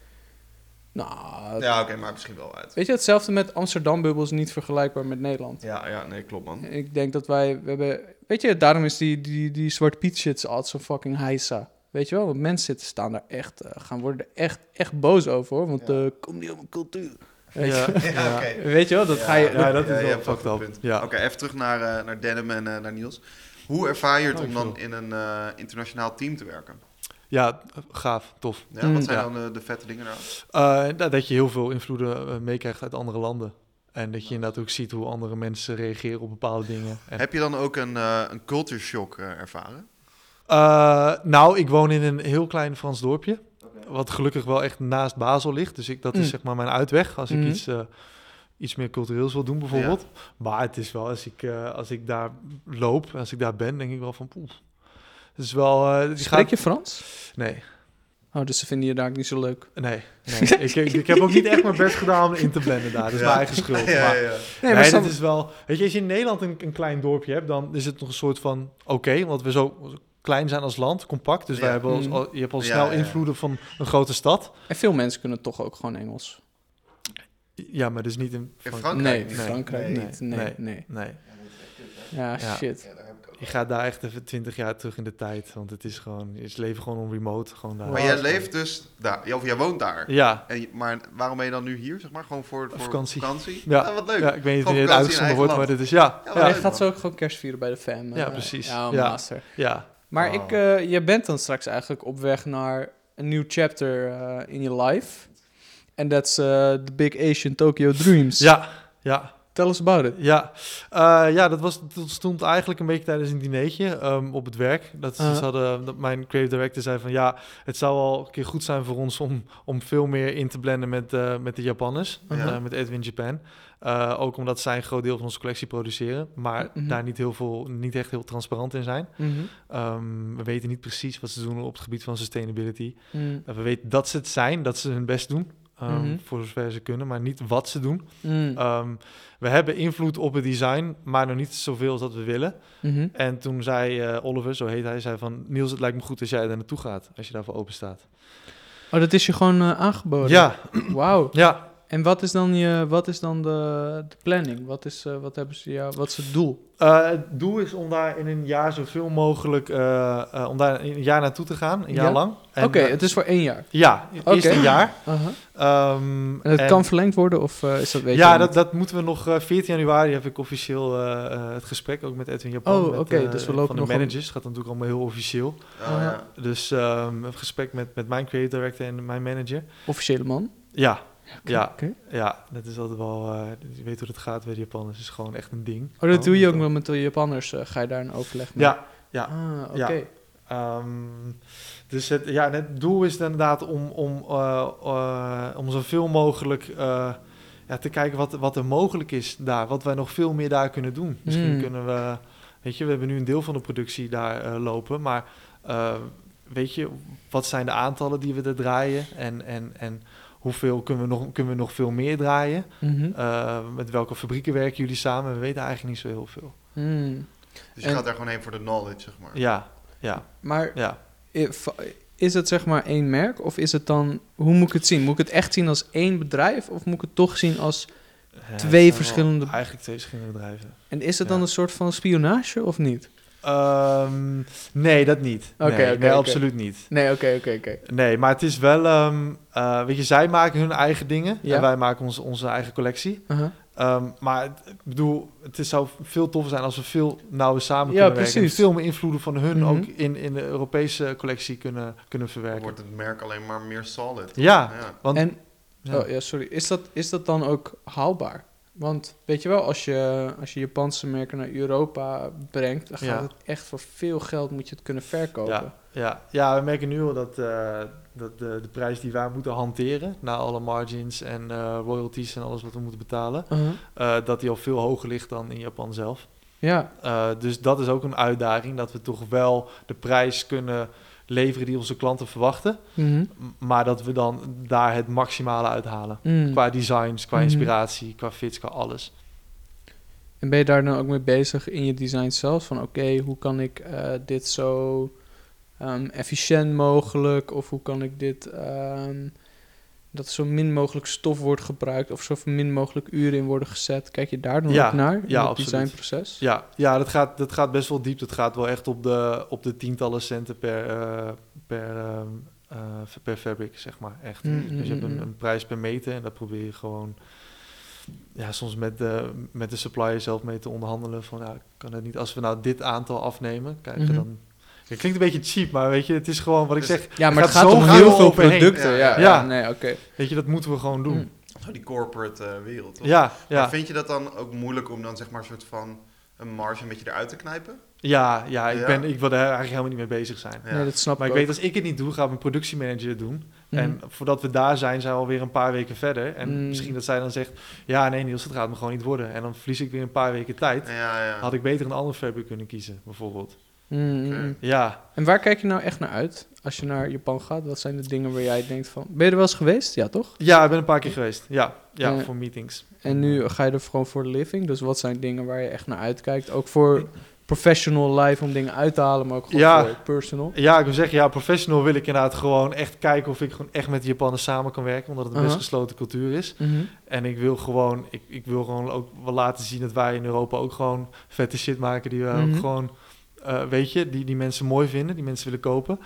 Nou, Ja, oké, maar misschien wel uit. weet je, hetzelfde met Amsterdam-bubbel is niet vergelijkbaar met Nederland. Ja, ja, nee, klopt, man. Ik denk dat wij, we hebben, weet je, daarom is die, die, die Zwart Piet shit altijd zo fucking heisa. Weet je wel, want mensen zitten, staan daar echt, eh, gaan worden er echt, echt boos over hoor. Want Ja. eh kom niet op mijn cultuur. Weet, Ja, je? Ja, oké. weet je wel, dat ga je... Ja, dat is wel fucked een up. Oké, even terug naar, eh, naar Denim en naar Niels. Hoe ervaar je het Oh, om dan in een eh, internationaal team te werken? Ja, gaaf, tof. Ja, Mm. wat zijn Ja. dan de, de vette dingen daar? Eh, dat- je heel veel invloeden meekrijgt uit andere landen. En dat je inderdaad ook ziet hoe andere mensen reageren op bepaalde dingen. En, Heb je dan ook een, eh, een culture shock eh, ervaren? Eh, nou, ik woon in een heel klein Frans dorpje. Wat gelukkig wel echt naast Basel ligt. Dus ik, dat is Mm. zeg maar mijn uitweg. Als ik Mhm. iets, eh, iets meer cultureels wil doen bijvoorbeeld. Maar het is wel, als ik, eh, als ik daar loop, als ik daar ben, denk ik wel van poeh. Het is wel... eh, Spreek je Frans? Nee, Oh, dus ze vinden je daar ook niet zo leuk. nee. nee. ik, ik, ik heb ook niet echt mijn best gedaan om in te blenden daar. Dat is Ja. mijn eigen schuld. ja, maar, ja, ja. Nee, Nee, snap- dat is wel... Weet je, als je in Nederland een, een klein dorpje hebt, dan is het nog een soort van... Oké, want we zo klein zijn als land, compact. Dus wij hebben al, Mm. al- je hebt al snel ja, ja. invloeden van een grote stad. En veel mensen kunnen toch ook gewoon Engels. Ja, maar dus niet in... In Frank- Frankrijk? nee, in nee, Frankrijk nee, niet. Nee, nee. nee. Nee, Ja. shit. Ik je gaat daar echt even twintig jaar terug in de tijd. Want het is gewoon... Je leven gewoon on remote. Gewoon daar. Maar jij leeft dus daar, of jij woont daar. Ja. En, maar waarom ben je dan nu hier, zeg maar? Gewoon voor, voor vakantie. vakantie? Ja. Ah, wat leuk. ja, ik weet niet wanneer het uitgezonden wordt, maar dit is... Ja, Ja, ja, leuk, gaat zo ook gewoon kerst vieren bij de fam. Ja, eh, precies. Ja, Ja. master. ja. Maar ik, eh, je bent dan straks eigenlijk op weg naar een nieuw chapter eh, in je life. En dat is The Big Asian Tokyo Dreams. Ja, ja. Tell us about it. Ja, Eh, ja dat, was, dat stond eigenlijk een beetje tijdens een dinertje ehm, op het werk. Dat, ze Uh-huh. hadden, dat mijn creative director zei van ja, het zou wel een keer goed zijn voor ons om, om veel meer in te blenden met, eh, met de Japanners, eh, met Edwin Japan. Ook omdat zij een groot deel van onze collectie produceren, maar Mhm. daar niet, heel veel, niet echt heel transparant in zijn. Mhm. Ehm, we weten niet precies wat ze doen op het gebied van sustainability. Eh, we weten dat ze het zijn, dat ze hun best doen, ehm, Mhm. voor zover ze kunnen, maar niet wat ze doen. Mm. Ehm, we hebben invloed op het design, maar nog niet zoveel als dat we willen. Mhm. En toen zei eh, Oliver, zo heet hij, zei van... Niels, het lijkt me goed als jij daar naartoe gaat, als je daarvoor open staat. Oh, dat is je gewoon eh, aangeboden? Ja, Wauw. ja. En wat is dan, je, wat is dan de, de planning? Wat is, eh, wat hebben ze jou, wat is het doel? Eh, het doel is om daar in een jaar zoveel mogelijk... eh, eh, om daar een jaar naartoe te gaan, een jaar Ja? lang. Oké, het is voor één jaar. Ja, eerst Oké. een jaar. Aha. Ehm, En het en- kan verlengd worden of is dat weet ja, dat, niet? dat moeten we nog... eh 14 januari heb ik officieel het gesprek, ook met Edwin Japan. Oh, met, oké, dus we lopen Van de nog managers, het gaat natuurlijk allemaal heel officieel. Oh, ja. Dus ehm, een gesprek met, met mijn creative director en mijn manager. Officiële man? Ja, ja, ja, dat is altijd wel. eh, je weet hoe het gaat bij de Japanners, is gewoon echt een ding. Oh, dat doe je ook wel. met de Japanners. eh, ga je daar een overleg mee? Ja, ja. Ah, oké. Ja. Ehm, dus het, ja, het doel is inderdaad om, om, eh, om zoveel mogelijk ja, te kijken wat, wat er mogelijk is daar. Wat wij nog veel meer daar kunnen doen. Misschien Hmm. kunnen we, weet je, we hebben nu een deel van de productie daar lopen, maar weet je, wat zijn de aantallen die we er draaien en, en, en hoeveel kunnen we nog, kunnen we nog veel meer draaien? Mhm. Eh, met welke fabrieken werken jullie samen? We weten eigenlijk niet zo heel veel. Hmm. Dus je En- gaat daar gewoon heen voor de knowledge, zeg maar. Ja, ja, Maar ja. is het zeg maar één merk of is het dan... Hoe moet ik het zien? Moet ik het echt zien als één bedrijf of moet ik het toch zien als... Ja, het Twee verschillende- Eigenlijk twee verschillende bedrijven. En is het dan Ja. een soort van spionage of niet? Ehm, nee, dat niet. Oké, nee, absoluut niet. Nee, oké, oké, oké. Nee, maar het is wel... ehm, eh, weet je, zij maken hun eigen dingen. Ja. En wij maken onze, onze eigen collectie. Uh-huh. Ehm, maar ik bedoel, het is, zou veel toffer zijn als we veel nauwer samen Ja, kunnen werken. En precies. veel meer invloeden van hun Mhm. ook in, in de Europese collectie kunnen, kunnen Dan verwerken. wordt het merk alleen maar meer solid. Ja, Ja. want... En, ja. oh ja, sorry. Is dat, is dat dan ook haalbaar? Want weet je wel, als je, als je Japanse merken naar Europa brengt, dan gaat Ja. het echt voor veel geld moet je het kunnen verkopen. Ja, ja, ja, we merken nu al dat, eh, dat de, de prijs die wij moeten hanteren, na alle margins en eh, royalties en alles wat we moeten betalen, Uh-huh. eh, dat die al veel hoger ligt dan in Japan zelf. Ja, dus dat is ook een uitdaging, dat we toch wel de prijs kunnen leveren die onze klanten verwachten, Mhm. maar dat we dan daar het maximale uithalen. Mm. Qua designs, qua Mhm. inspiratie, qua fits, qua alles. En ben je daar dan ook mee bezig in je design zelf? Van oké, hoe kan ik eh, dit zo ehm, efficiënt mogelijk? Of hoe kan ik dit... ehm, dat er zo min mogelijk stof wordt gebruikt... of zo min mogelijk uren in worden gezet. Kijk je daar dan Ja, ook naar in ja, het designproces? Ja, ja dat, gaat, dat gaat best wel diep. Dat gaat wel echt op de, op de tientallen centen per, eh, per, ehm, eh, per fabric, zeg maar. Echt. Mm, dus je hebt mm, een, mm. een prijs per meter en daar probeer je gewoon... Ja, soms met de, met de supplier zelf mee te onderhandelen. Van, ja, kan het niet... Als we nou dit aantal afnemen, krijgen Mhm. dan... Het klinkt een beetje cheap, maar weet je, het is gewoon wat ik Dus- zeg. Ja, maar het gaat gaat om heel veel producten. Ja, Ja, ja. ja, Ja. nee, oké. Weet je, dat moeten we gewoon doen. Mm. Zo die corporate eh, wereld. toch? Ja, ja. Maar vind je dat dan ook moeilijk om dan zeg maar een soort van een marge een beetje eruit te knijpen? Ja, ja, ik, Ja? Ben, ik wil daar eigenlijk helemaal niet mee bezig zijn. Ja. Nee, dat snap Maar ik weet, als ik het niet doe, gaat mijn productiemanager het doen. Mhm. En voordat we daar zijn, zijn we alweer een paar weken verder. En Mm. misschien dat zij dan zegt, ja, nee Niels, dat gaat me gewoon niet worden. En dan verlies ik weer een paar weken tijd. Ja, ja. Had ik beter een andere fabric kunnen kiezen, bijvoorbeeld. Mm, mm, mm. Ja, En waar kijk je nou echt naar uit als je naar Japan gaat? Wat zijn de dingen waar jij denkt van... Ben je er wel eens geweest? Ja, toch? ja ik ben een paar keer geweest. Ja, ja voor meetings. En nu ga je er gewoon voor de living. Dus wat zijn dingen waar je echt naar uitkijkt? Ook voor professional life om dingen uit te halen, maar ook gewoon Ja. voor personal. Ja, ik wil zeggen, ja, professional wil ik inderdaad gewoon echt kijken of ik gewoon echt met de Japanners samen kan werken. Omdat het een best Uh-huh. gesloten cultuur is. Mhm. En ik wil gewoon, ik, ik wil gewoon ook wel laten zien dat wij in Europa ook gewoon vette shit maken die we ook gewoon, eh, weet je, die, die mensen mooi vinden, die mensen willen kopen.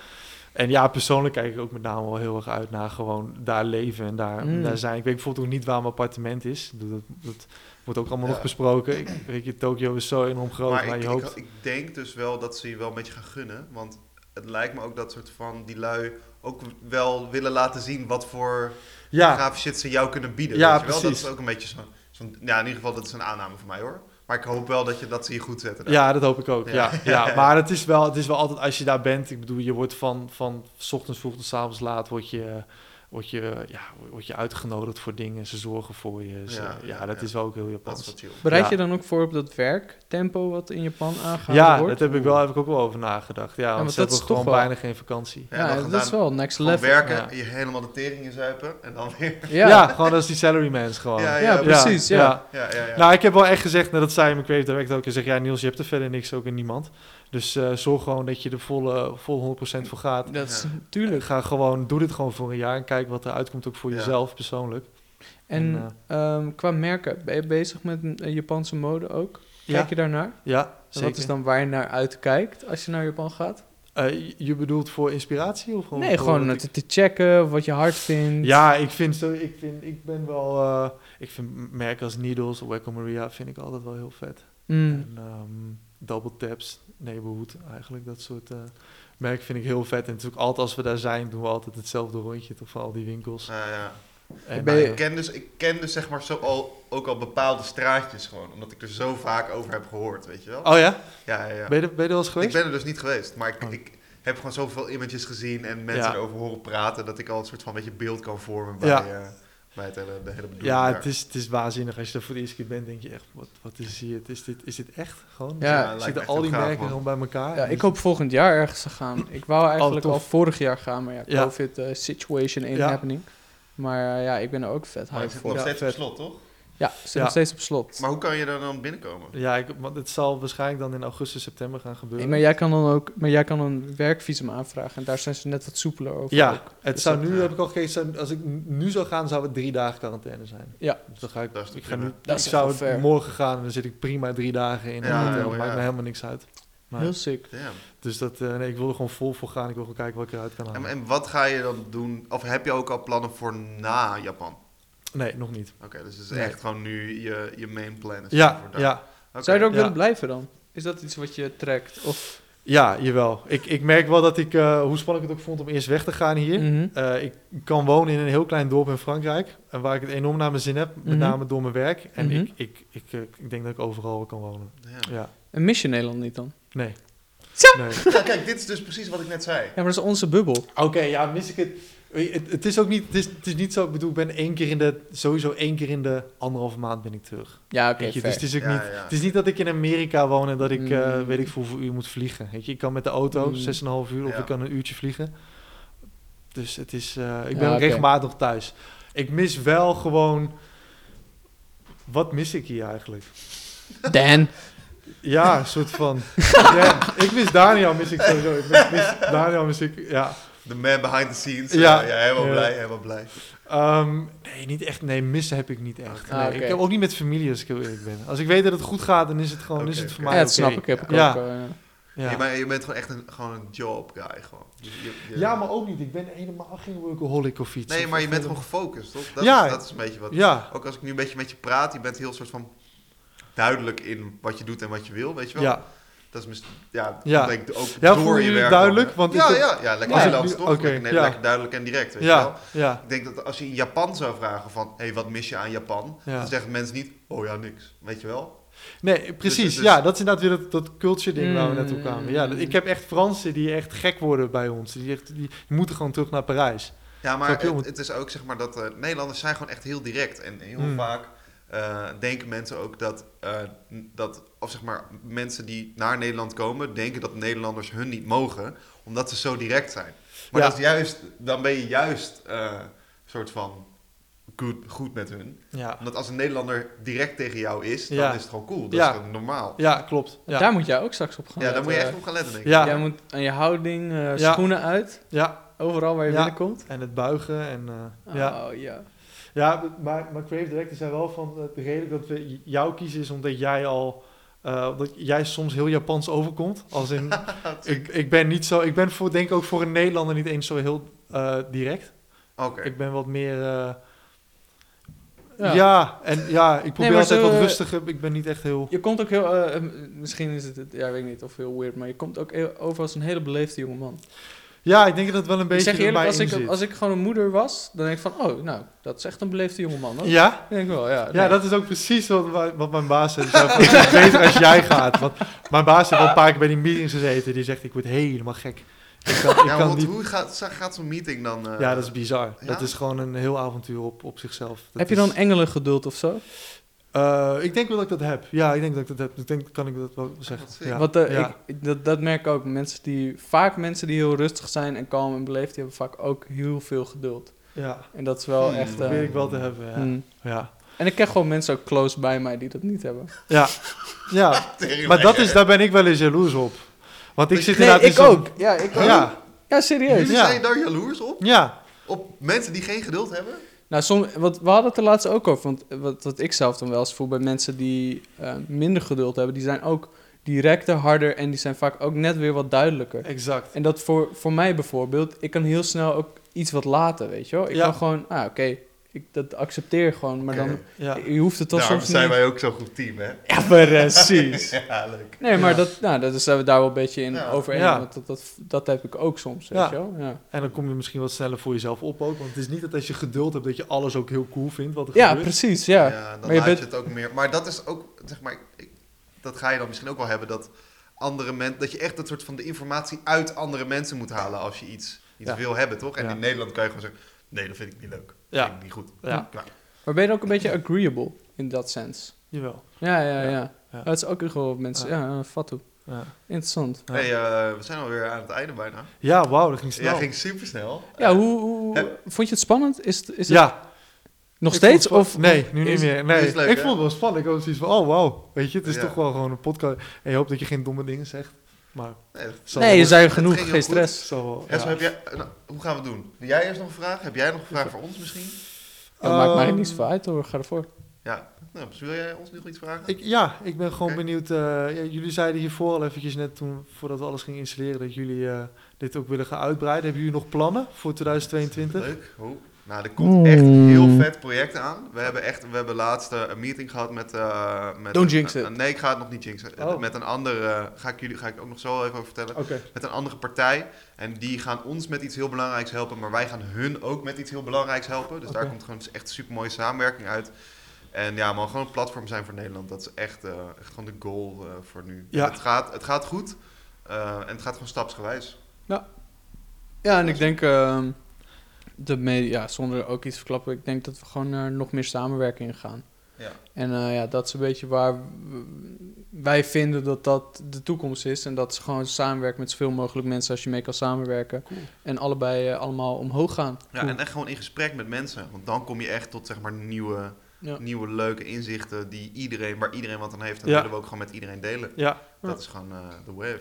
En ja, persoonlijk kijk ik ook met name wel heel erg uit naar gewoon daar leven en daar, Mm. daar zijn. Ik weet bijvoorbeeld ook niet waar mijn appartement is. Dat, dat, dat wordt ook allemaal Ja. nog besproken. Ik, weet je, Tokio is zo enorm groot, maar, maar ik, je ik, hoopt... ik denk dus wel dat ze je wel een beetje gaan gunnen. Want het lijkt me ook dat soort van die lui ook wel willen laten zien wat voor ja, gaaf shit ze jou kunnen bieden. Ja, weet je wel? Dat precies. is ook een beetje zo'n... zo'n- ja, in ieder geval, dat is een aanname van mij hoor. Maar ik hoop wel dat, je, dat ze je goed zetten. daar. Ja, dat hoop ik ook. Ja. Ja. Ja, maar het is, wel, het is wel altijd als je daar bent. Ik bedoel, je wordt van, van 's ochtends vroeg tot 's avonds laat word je, word, je, ja, word je uitgenodigd voor dingen. Ze zorgen voor je. Ze- Ja, ja, ja, dat ja. is wel ook heel Japans. Bereid Ja. je dan ook voor op dat werktempo wat in Japan aangehouden Ja, wordt? dat heb ik, wel, heb ik ook wel over nagedacht. Ja, want want ze dat hebben is toch gewoon wel- bijna geen vakantie. Ja, Ja, dat is wel next level. werken, Ja. je helemaal de tering in zuipen en dan weer... Ja, Ja, gewoon als die salarymans gewoon. Ja, Ja, precies, ja. Ja, ja, ja. Nou, ik heb wel echt gezegd, nou, dat zei mijn creative director ook. Hij zegt, ja Niels, je hebt er verder niks, ook in niemand. Dus eh, zorg gewoon dat je er volle, vol 100% voor gaat. dat is Ja. tuurlijk. Ga gewoon, doe dit gewoon voor een jaar en kijk wat eruit komt ook voor Ja. jezelf persoonlijk. En ehm, qua merken, ben je bezig met een Japanse mode ook? Kijk Ja. je daarnaar? Ja, En zeker. wat is dan waar je naar uitkijkt als je naar Japan gaat? Eh, je- bedoelt voor inspiratie of gewoon? nee, gewoon te, te checken of wat je hard vindt. Ja, ik vind zo, ik vind, ik ben wel, eh, ik vind merken als Needles of Wacko Maria vind ik altijd wel heel vet. Mm. En ehm, Double Taps, Neighborhood, eigenlijk dat soort eh merken vind ik heel vet. En natuurlijk altijd als we daar zijn, doen we altijd hetzelfde rondje toch van al die winkels. Ja, ja. En, Ben je- eh, Ik ken dus, ik ken dus zeg maar zo al, ook al bepaalde straatjes gewoon. Omdat ik er zo vaak over heb gehoord, weet je wel? oh ja? Ja, ja, ja. Ben je, er- ben je er wel eens Ik geweest? ben er dus niet geweest, maar ik, Oh. ik heb gewoon zoveel images gezien en mensen Ja. erover horen praten, dat ik al een soort van beetje beeld kan vormen bij, Ja. eh, het hele, de hele bedoeling. Ja, daar. het is, het is waanzinnig. Als je er voor de eerste keer bent, denk je echt, wat, wat is hier? Is dit, is dit echt gewoon? Ja, Zitten al die merken gewoon bij elkaar? Ja, Dus- ik hoop volgend jaar ergens te gaan. Ik wou eigenlijk al vorig jaar gaan, maar ja, Ja. COVID eh, situation ain't Ja. happening. Maar eh, ja, ik ben er ook vet Maar het hyped zit voor. nog Ja, steeds op vet. slot, toch? Ja, zit Ja. nog steeds op slot. Maar hoe kan je daar dan binnenkomen? Ja, ik, want het zal waarschijnlijk dan in augustus, september gaan gebeuren. Nee, maar jij kan dan ook, maar jij kan een werkvisum aanvragen en daar zijn ze net wat soepeler over. ja, ook. het Dus zou dat- nu, ja. heb ik al gekeken, als ik nu zou gaan, zou het drie dagen quarantaine zijn. Ja. Dus dan ga ik, Dat is toch ik ga nu, Dat ik is zou morgen gaan en dan zit ik prima drie dagen in een Ja, hotel. Maakt ja. me helemaal niks uit. Heel sick. Damn. Dus dat, eh, nee, ik wil er gewoon vol voor gaan. Ik wil gewoon kijken wat ik eruit kan En, halen. en wat ga je dan doen? Of heb je ook al plannen voor na Japan? Nee, nog niet. Oké, dus het is Nee. echt gewoon nu je, je main plan. Is Ja, voor ja. Zou je er ook Ja. willen blijven dan? Is dat iets wat je trekt? Of, ja, jawel. Ik, ik merk wel dat ik, eh, hoe spannend ik het ook vond om eerst weg te gaan hier. Mhm. Eh, ik kan wonen in een heel klein dorp in Frankrijk. En waar ik het enorm naar mijn zin heb. Met Mhm. name door mijn werk. En Mhm. ik, ik, ik, eh, ik denk dat ik overal kan wonen. Damn. Ja, En mis je Nederland niet dan? nee. Zo! Nee. Ja, kijk, dit is dus precies wat ik net zei. Ja, maar dat is onze bubbel. Oké, ja, mis ik het. Je, Het, het is ook niet, het is, het is niet zo, ik bedoel, ik ben één keer in de, sowieso één keer in de anderhalve maand ben ik terug. Ja, oké, dus het is ook Ja, niet, ja. het is niet dat ik in Amerika woon en dat ik, eh, Mm. weet ik veel hoeveel uur moet vliegen. Weet je, ik kan met de auto Mm. 6,5 uur of Ja. ik kan een uurtje vliegen. Dus het is, eh, ik Ja, ben oké. regelmatig thuis. Ik mis wel gewoon, wat mis ik hier eigenlijk? Dan. Ja, een soort van, ja, ik mis Daniel, mis ik sowieso. Ik mis, mis Daniel, mis ik, ja. The man behind the scenes. Ja. Ja, ja helemaal Ja. blij, helemaal blij. Ehm, nee, niet echt. Nee, missen heb ik niet echt. Nee, Ah, oké. Ik heb ook niet met familie als ik heel eerlijk ben. Als ik weet dat het goed gaat, dan is het gewoon, is het voor oké. mij Ja, dat snap ik. Heb ik Ja. ook. eh, Ja. Je, bent, je bent gewoon echt een, gewoon een job guy. Gewoon. Je- je- je- ja, maar ook niet. Ik ben helemaal geen workaholic of iets. Nee, Of- maar je bent gewoon gefocust, toch? Dat, Ja. is, dat is een beetje wat... Ja, Ook als ik nu een beetje met je praat, je bent heel soort van duidelijk in wat je doet en wat je wil, weet je wel? ja. Dat is ja, Ja. denk ook Ja, door je werk. duidelijk? Want ja, dat- ja, ja, lekker Ja. Nederlands toch? Lekker, ja. lekker duidelijk en direct, weet je wel? Ja, ja, Ik denk dat als je in Japan zou vragen van, hé, hey, wat mis je aan Japan? Ja. Dan zeggen mensen niet, oh ja, niks. Weet je wel? Nee, precies. dus- ja, dat is inderdaad weer dat, dat culture ding waar we Mm. naartoe kwamen. Ja, dat- ik heb echt Fransen die echt gek worden bij ons. Die, echt, die moeten gewoon terug naar Parijs. Ja, maar het, is ook zeg maar dat eh, Nederlanders zijn gewoon echt heel direct. En heel Hmm. vaak eh, denken mensen ook dat, eh, dat, of zeg maar, mensen die naar Nederland komen, denken dat Nederlanders hun niet mogen, omdat ze zo direct zijn. Maar Ja. dat is juist, dan ben je juist eh, soort van goed, goed met hun. Ja, Omdat als een Nederlander direct tegen jou is, dan Ja. is het gewoon cool. Dat Ja. is gewoon normaal. ja klopt. Ja, Daar moet jij ook straks op gaan Ja, daar moet je echt op gaan letten, denk ik. Ja. Jij moet aan je houding, eh, Ja. schoenen uit, ja. overal waar je Ja. binnenkomt. en het buigen. En, eh, ja. Oh, ja. Ja, maar, maar Crave Director zei wel van eh, de reden dat we jou kiezen is omdat jij al eh, dat jij soms heel Japans overkomt. Als in, ik, ik ben niet zo, ik ben voor, denk ik ook voor een Nederlander niet eens zo heel eh, direct. Oké. Ik ben wat meer, eh, Ja. ja. en ja, ik probeer maar altijd zo, wat rustiger. Ik ben niet echt heel, Je komt ook heel, misschien is het, het- ja, ik weet niet of heel weird, maar je komt ook heel, over als een hele beleefde jongeman. Ja, ik denk dat het wel een Ik beetje zeg eerlijk, als ik, als ik gewoon een moeder was, dan denk ik van, oh, nou, dat is echt een beleefde jongeman. hoor. Ja? Ik denk wel, ja. Ja, nee. dat is ook precies wat, wa- wat mijn baas is beter als jij gaat. Want mijn baas heeft al een paar keer bij die meetings gezeten. Die zegt, ik word helemaal gek. Ik kan, ik Ja, kan want niet... hoe gaat, gaat zo'n meeting dan? eh, Ja, dat is bizar. ja? Dat is gewoon een heel avontuur op, op zichzelf. Dat Heb je is- dan engelengeduld of zo? Eh, ik denk wel dat ik dat heb. Ja, ik denk dat ik dat heb. Ik denk, kan ik dat wel zeggen. Ja. Want eh, ja. ik, dat, dat merk ik ook. Mensen die, vaak mensen die heel rustig zijn en kalm en beleefd, die hebben vaak ook heel veel geduld. ja, En dat is wel Hmm, echt... dat eh, probeer ik wel te hebben. Ja. hmm. Ja. En ik ken gewoon mensen ook close bij mij die dat niet hebben. ja. ja. Maar dat is, daar ben ik wel eens jaloers op. Want ik Dat zit Nee, inderdaad ik in ook. Ja, ik ook. Ja, Ja, serieus. Jullie Ja. zijn daar jaloers op? ja. Op mensen die geen geduld hebben? Nou, som, wat, we hadden het er laatst ook over. Want wat, wat ik zelf dan wel eens voel bij mensen die eh, minder geduld hebben, die zijn ook directer, harder en die zijn vaak ook net weer wat duidelijker. exact. En dat voor, voor mij bijvoorbeeld, ik kan heel snel ook iets wat laten, weet je wel. Ik Ja. kan gewoon, ah oké, ik dat accepteer gewoon, maar dan. Ja. je hoeft het toch Daarom soms zijn niet... wij ook zo'n goed team, hè? Ja, precies. Ja, leuk. Nee, maar Ja. dat, nou, dat zijn we daar wel een beetje in Ja. overeen. Ja. Want dat, dat, dat heb ik ook soms, weet Ja. je wel. Ja, En dan kom je misschien wat sneller voor jezelf op ook. Want het is niet dat als je geduld hebt, dat je alles ook heel cool vindt wat er ja gebeurt. precies, ja. Ja, dan Maar je laat bent- je het ook meer. Maar dat is ook, zeg maar, ik, dat ga je dan misschien ook wel hebben, dat andere mensen, dat je echt dat soort van de informatie uit andere mensen moet halen als je iets, iets Ja. wil hebben, toch? En Ja. in Nederland kan je gewoon zeggen, nee, dat vind ik niet leuk. Ja. niet goed. Ja. Klaar. Maar ben je ook een beetje agreeable in dat sens? Jawel. Ja, ja, ja. Ja. ja. Dat is ook wat mensen... Ja, ja fatu. Ja, Interessant. Ja. Hey, eh, we zijn alweer aan het einde bijna. ja wauw, dat ging snel. Ja, ging super snel. Ja, hoe, hoe- vond je het spannend? Is het, is het Ja. nog Ik steeds? Of, nee, nu niet meer. Nee, leuk, ik hè? vond het wel spannend. Ik had zoiets van, oh wauw. Weet je, het is Ja. toch wel gewoon een podcast. En je hoopt dat je geen domme dingen zegt. Maar Nee, dat- je zei het genoeg, geen stress. heb jij, nou, hoe gaan we het doen? Wil jij eerst nog een vraag? Heb jij nog een vraag voor ons misschien? Ja, maakt mij Ehm, niet zoveel uit hoor, ga ervoor. Ja, nou, dus wil jij ons nog iets vragen? Ik, ja, ik ben gewoon benieuwd. eh, ja, jullie zeiden hiervoor al eventjes net toen, voordat we alles gingen installeren, dat jullie eh, dit ook willen gaan uitbreiden. Hebben jullie nog plannen voor 2022? Leuk. Oh. Nou, er komt echt een heel vet project aan. We hebben echt, we hebben laatst eh, een meeting gehad met... eh met Don't een- jinx it. een- nee, ik ga het nog niet jinxen. Oh. Met een andere, ga ik jullie ga ik ook nog zo even over vertellen. Met een andere partij. En die gaan ons met iets heel belangrijks helpen. Maar wij gaan hun ook met iets heel belangrijks helpen. Dus daar komt gewoon echt een super mooie samenwerking uit. En ja, man, gewoon een platform zijn voor Nederland. Dat is echt, eh, echt gewoon de goal eh, voor nu. Ja. Het, gaat, het gaat goed. eh, en het gaat gewoon stapsgewijs. Ja, en ik denk, ehm, de media, ja, zonder ook iets te verklappen, ik denk dat we gewoon naar nog meer samenwerking gaan. Ja. En eh, ja, dat is een beetje waar wij vinden dat dat de toekomst is. En dat is gewoon samenwerken met zoveel mogelijk mensen als je mee kan samenwerken. Cool. En allebei eh, allemaal omhoog gaan. Ja, en echt gewoon in gesprek met mensen. Want dan kom je echt tot zeg maar nieuwe, Ja. nieuwe leuke inzichten die iedereen, waar iedereen wat aan heeft. En dat Ja. willen we ook gewoon met iedereen delen. Ja, Dat is gewoon eh, de wave.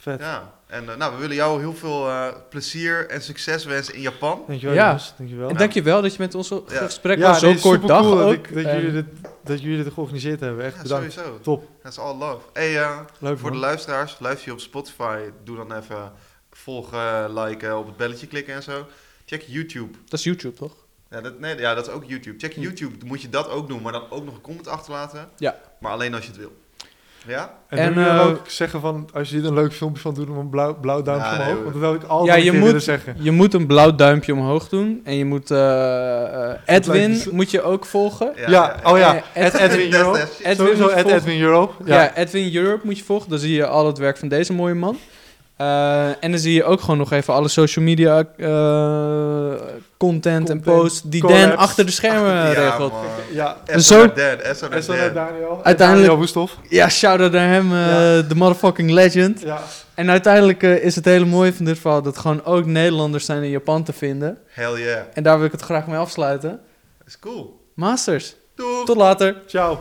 Vet. Ja, en eh, nou, we willen jou heel veel eh, plezier en succes wensen in Japan. Dankjewel, Ja. jongens. Dankjewel. En dankjewel dat je met ons Ja. gesprek ja, was, zo nee, kort dag supercool ook. dat, ik- dat, En- jullie dit, dat jullie dit georganiseerd hebben. Echt Ja, bedankt. sowieso. Top. Dat is all love. Hey, eh, Leuk voor de luisteraars, luister je op Spotify, doe dan even volgen, liken, op het belletje klikken en zo. Check YouTube. Dat is YouTube, toch? Ja dat, nee, ja, dat is ook YouTube. Check Hm. YouTube, moet je dat ook doen, maar dan ook nog een comment achterlaten. Ja. Maar alleen als je het wil. Ja? En, En, wil je dan eh, ook zeggen van, als je dit een leuk filmpje van doet, om een blauw, blauw duimpje Ja, omhoog. Want dat wil ik altijd Ja, je moet- willen zeggen. Je moet een blauw duimpje omhoog doen. En je moet eh, eh, Edwin moet je ook volgen. Ja, oh ja. Edwin Europe. Edwin Sowieso. Edwin Europe. Ja. Ja. Edwin Europe moet je volgen. Dan zie je al het werk van deze mooie man. Eh, en dan zie je ook gewoon nog even alle social media eh, content, en posts die collabs. Dan achter de schermen Ja, regelt. man. Ja. En Zo- Dan. Daniel. Uiteindelijk- Daniel Woesthof. Ja, shout-out naar hem, eh, Ja. de motherfucking legend. Ja. En uiteindelijk is het hele mooie van dit verhaal dat gewoon ook Nederlanders zijn in Japan te vinden. Hell yeah. En daar wil ik het graag mee afsluiten. is cool. Masters, Doeg! tot later. Ciao.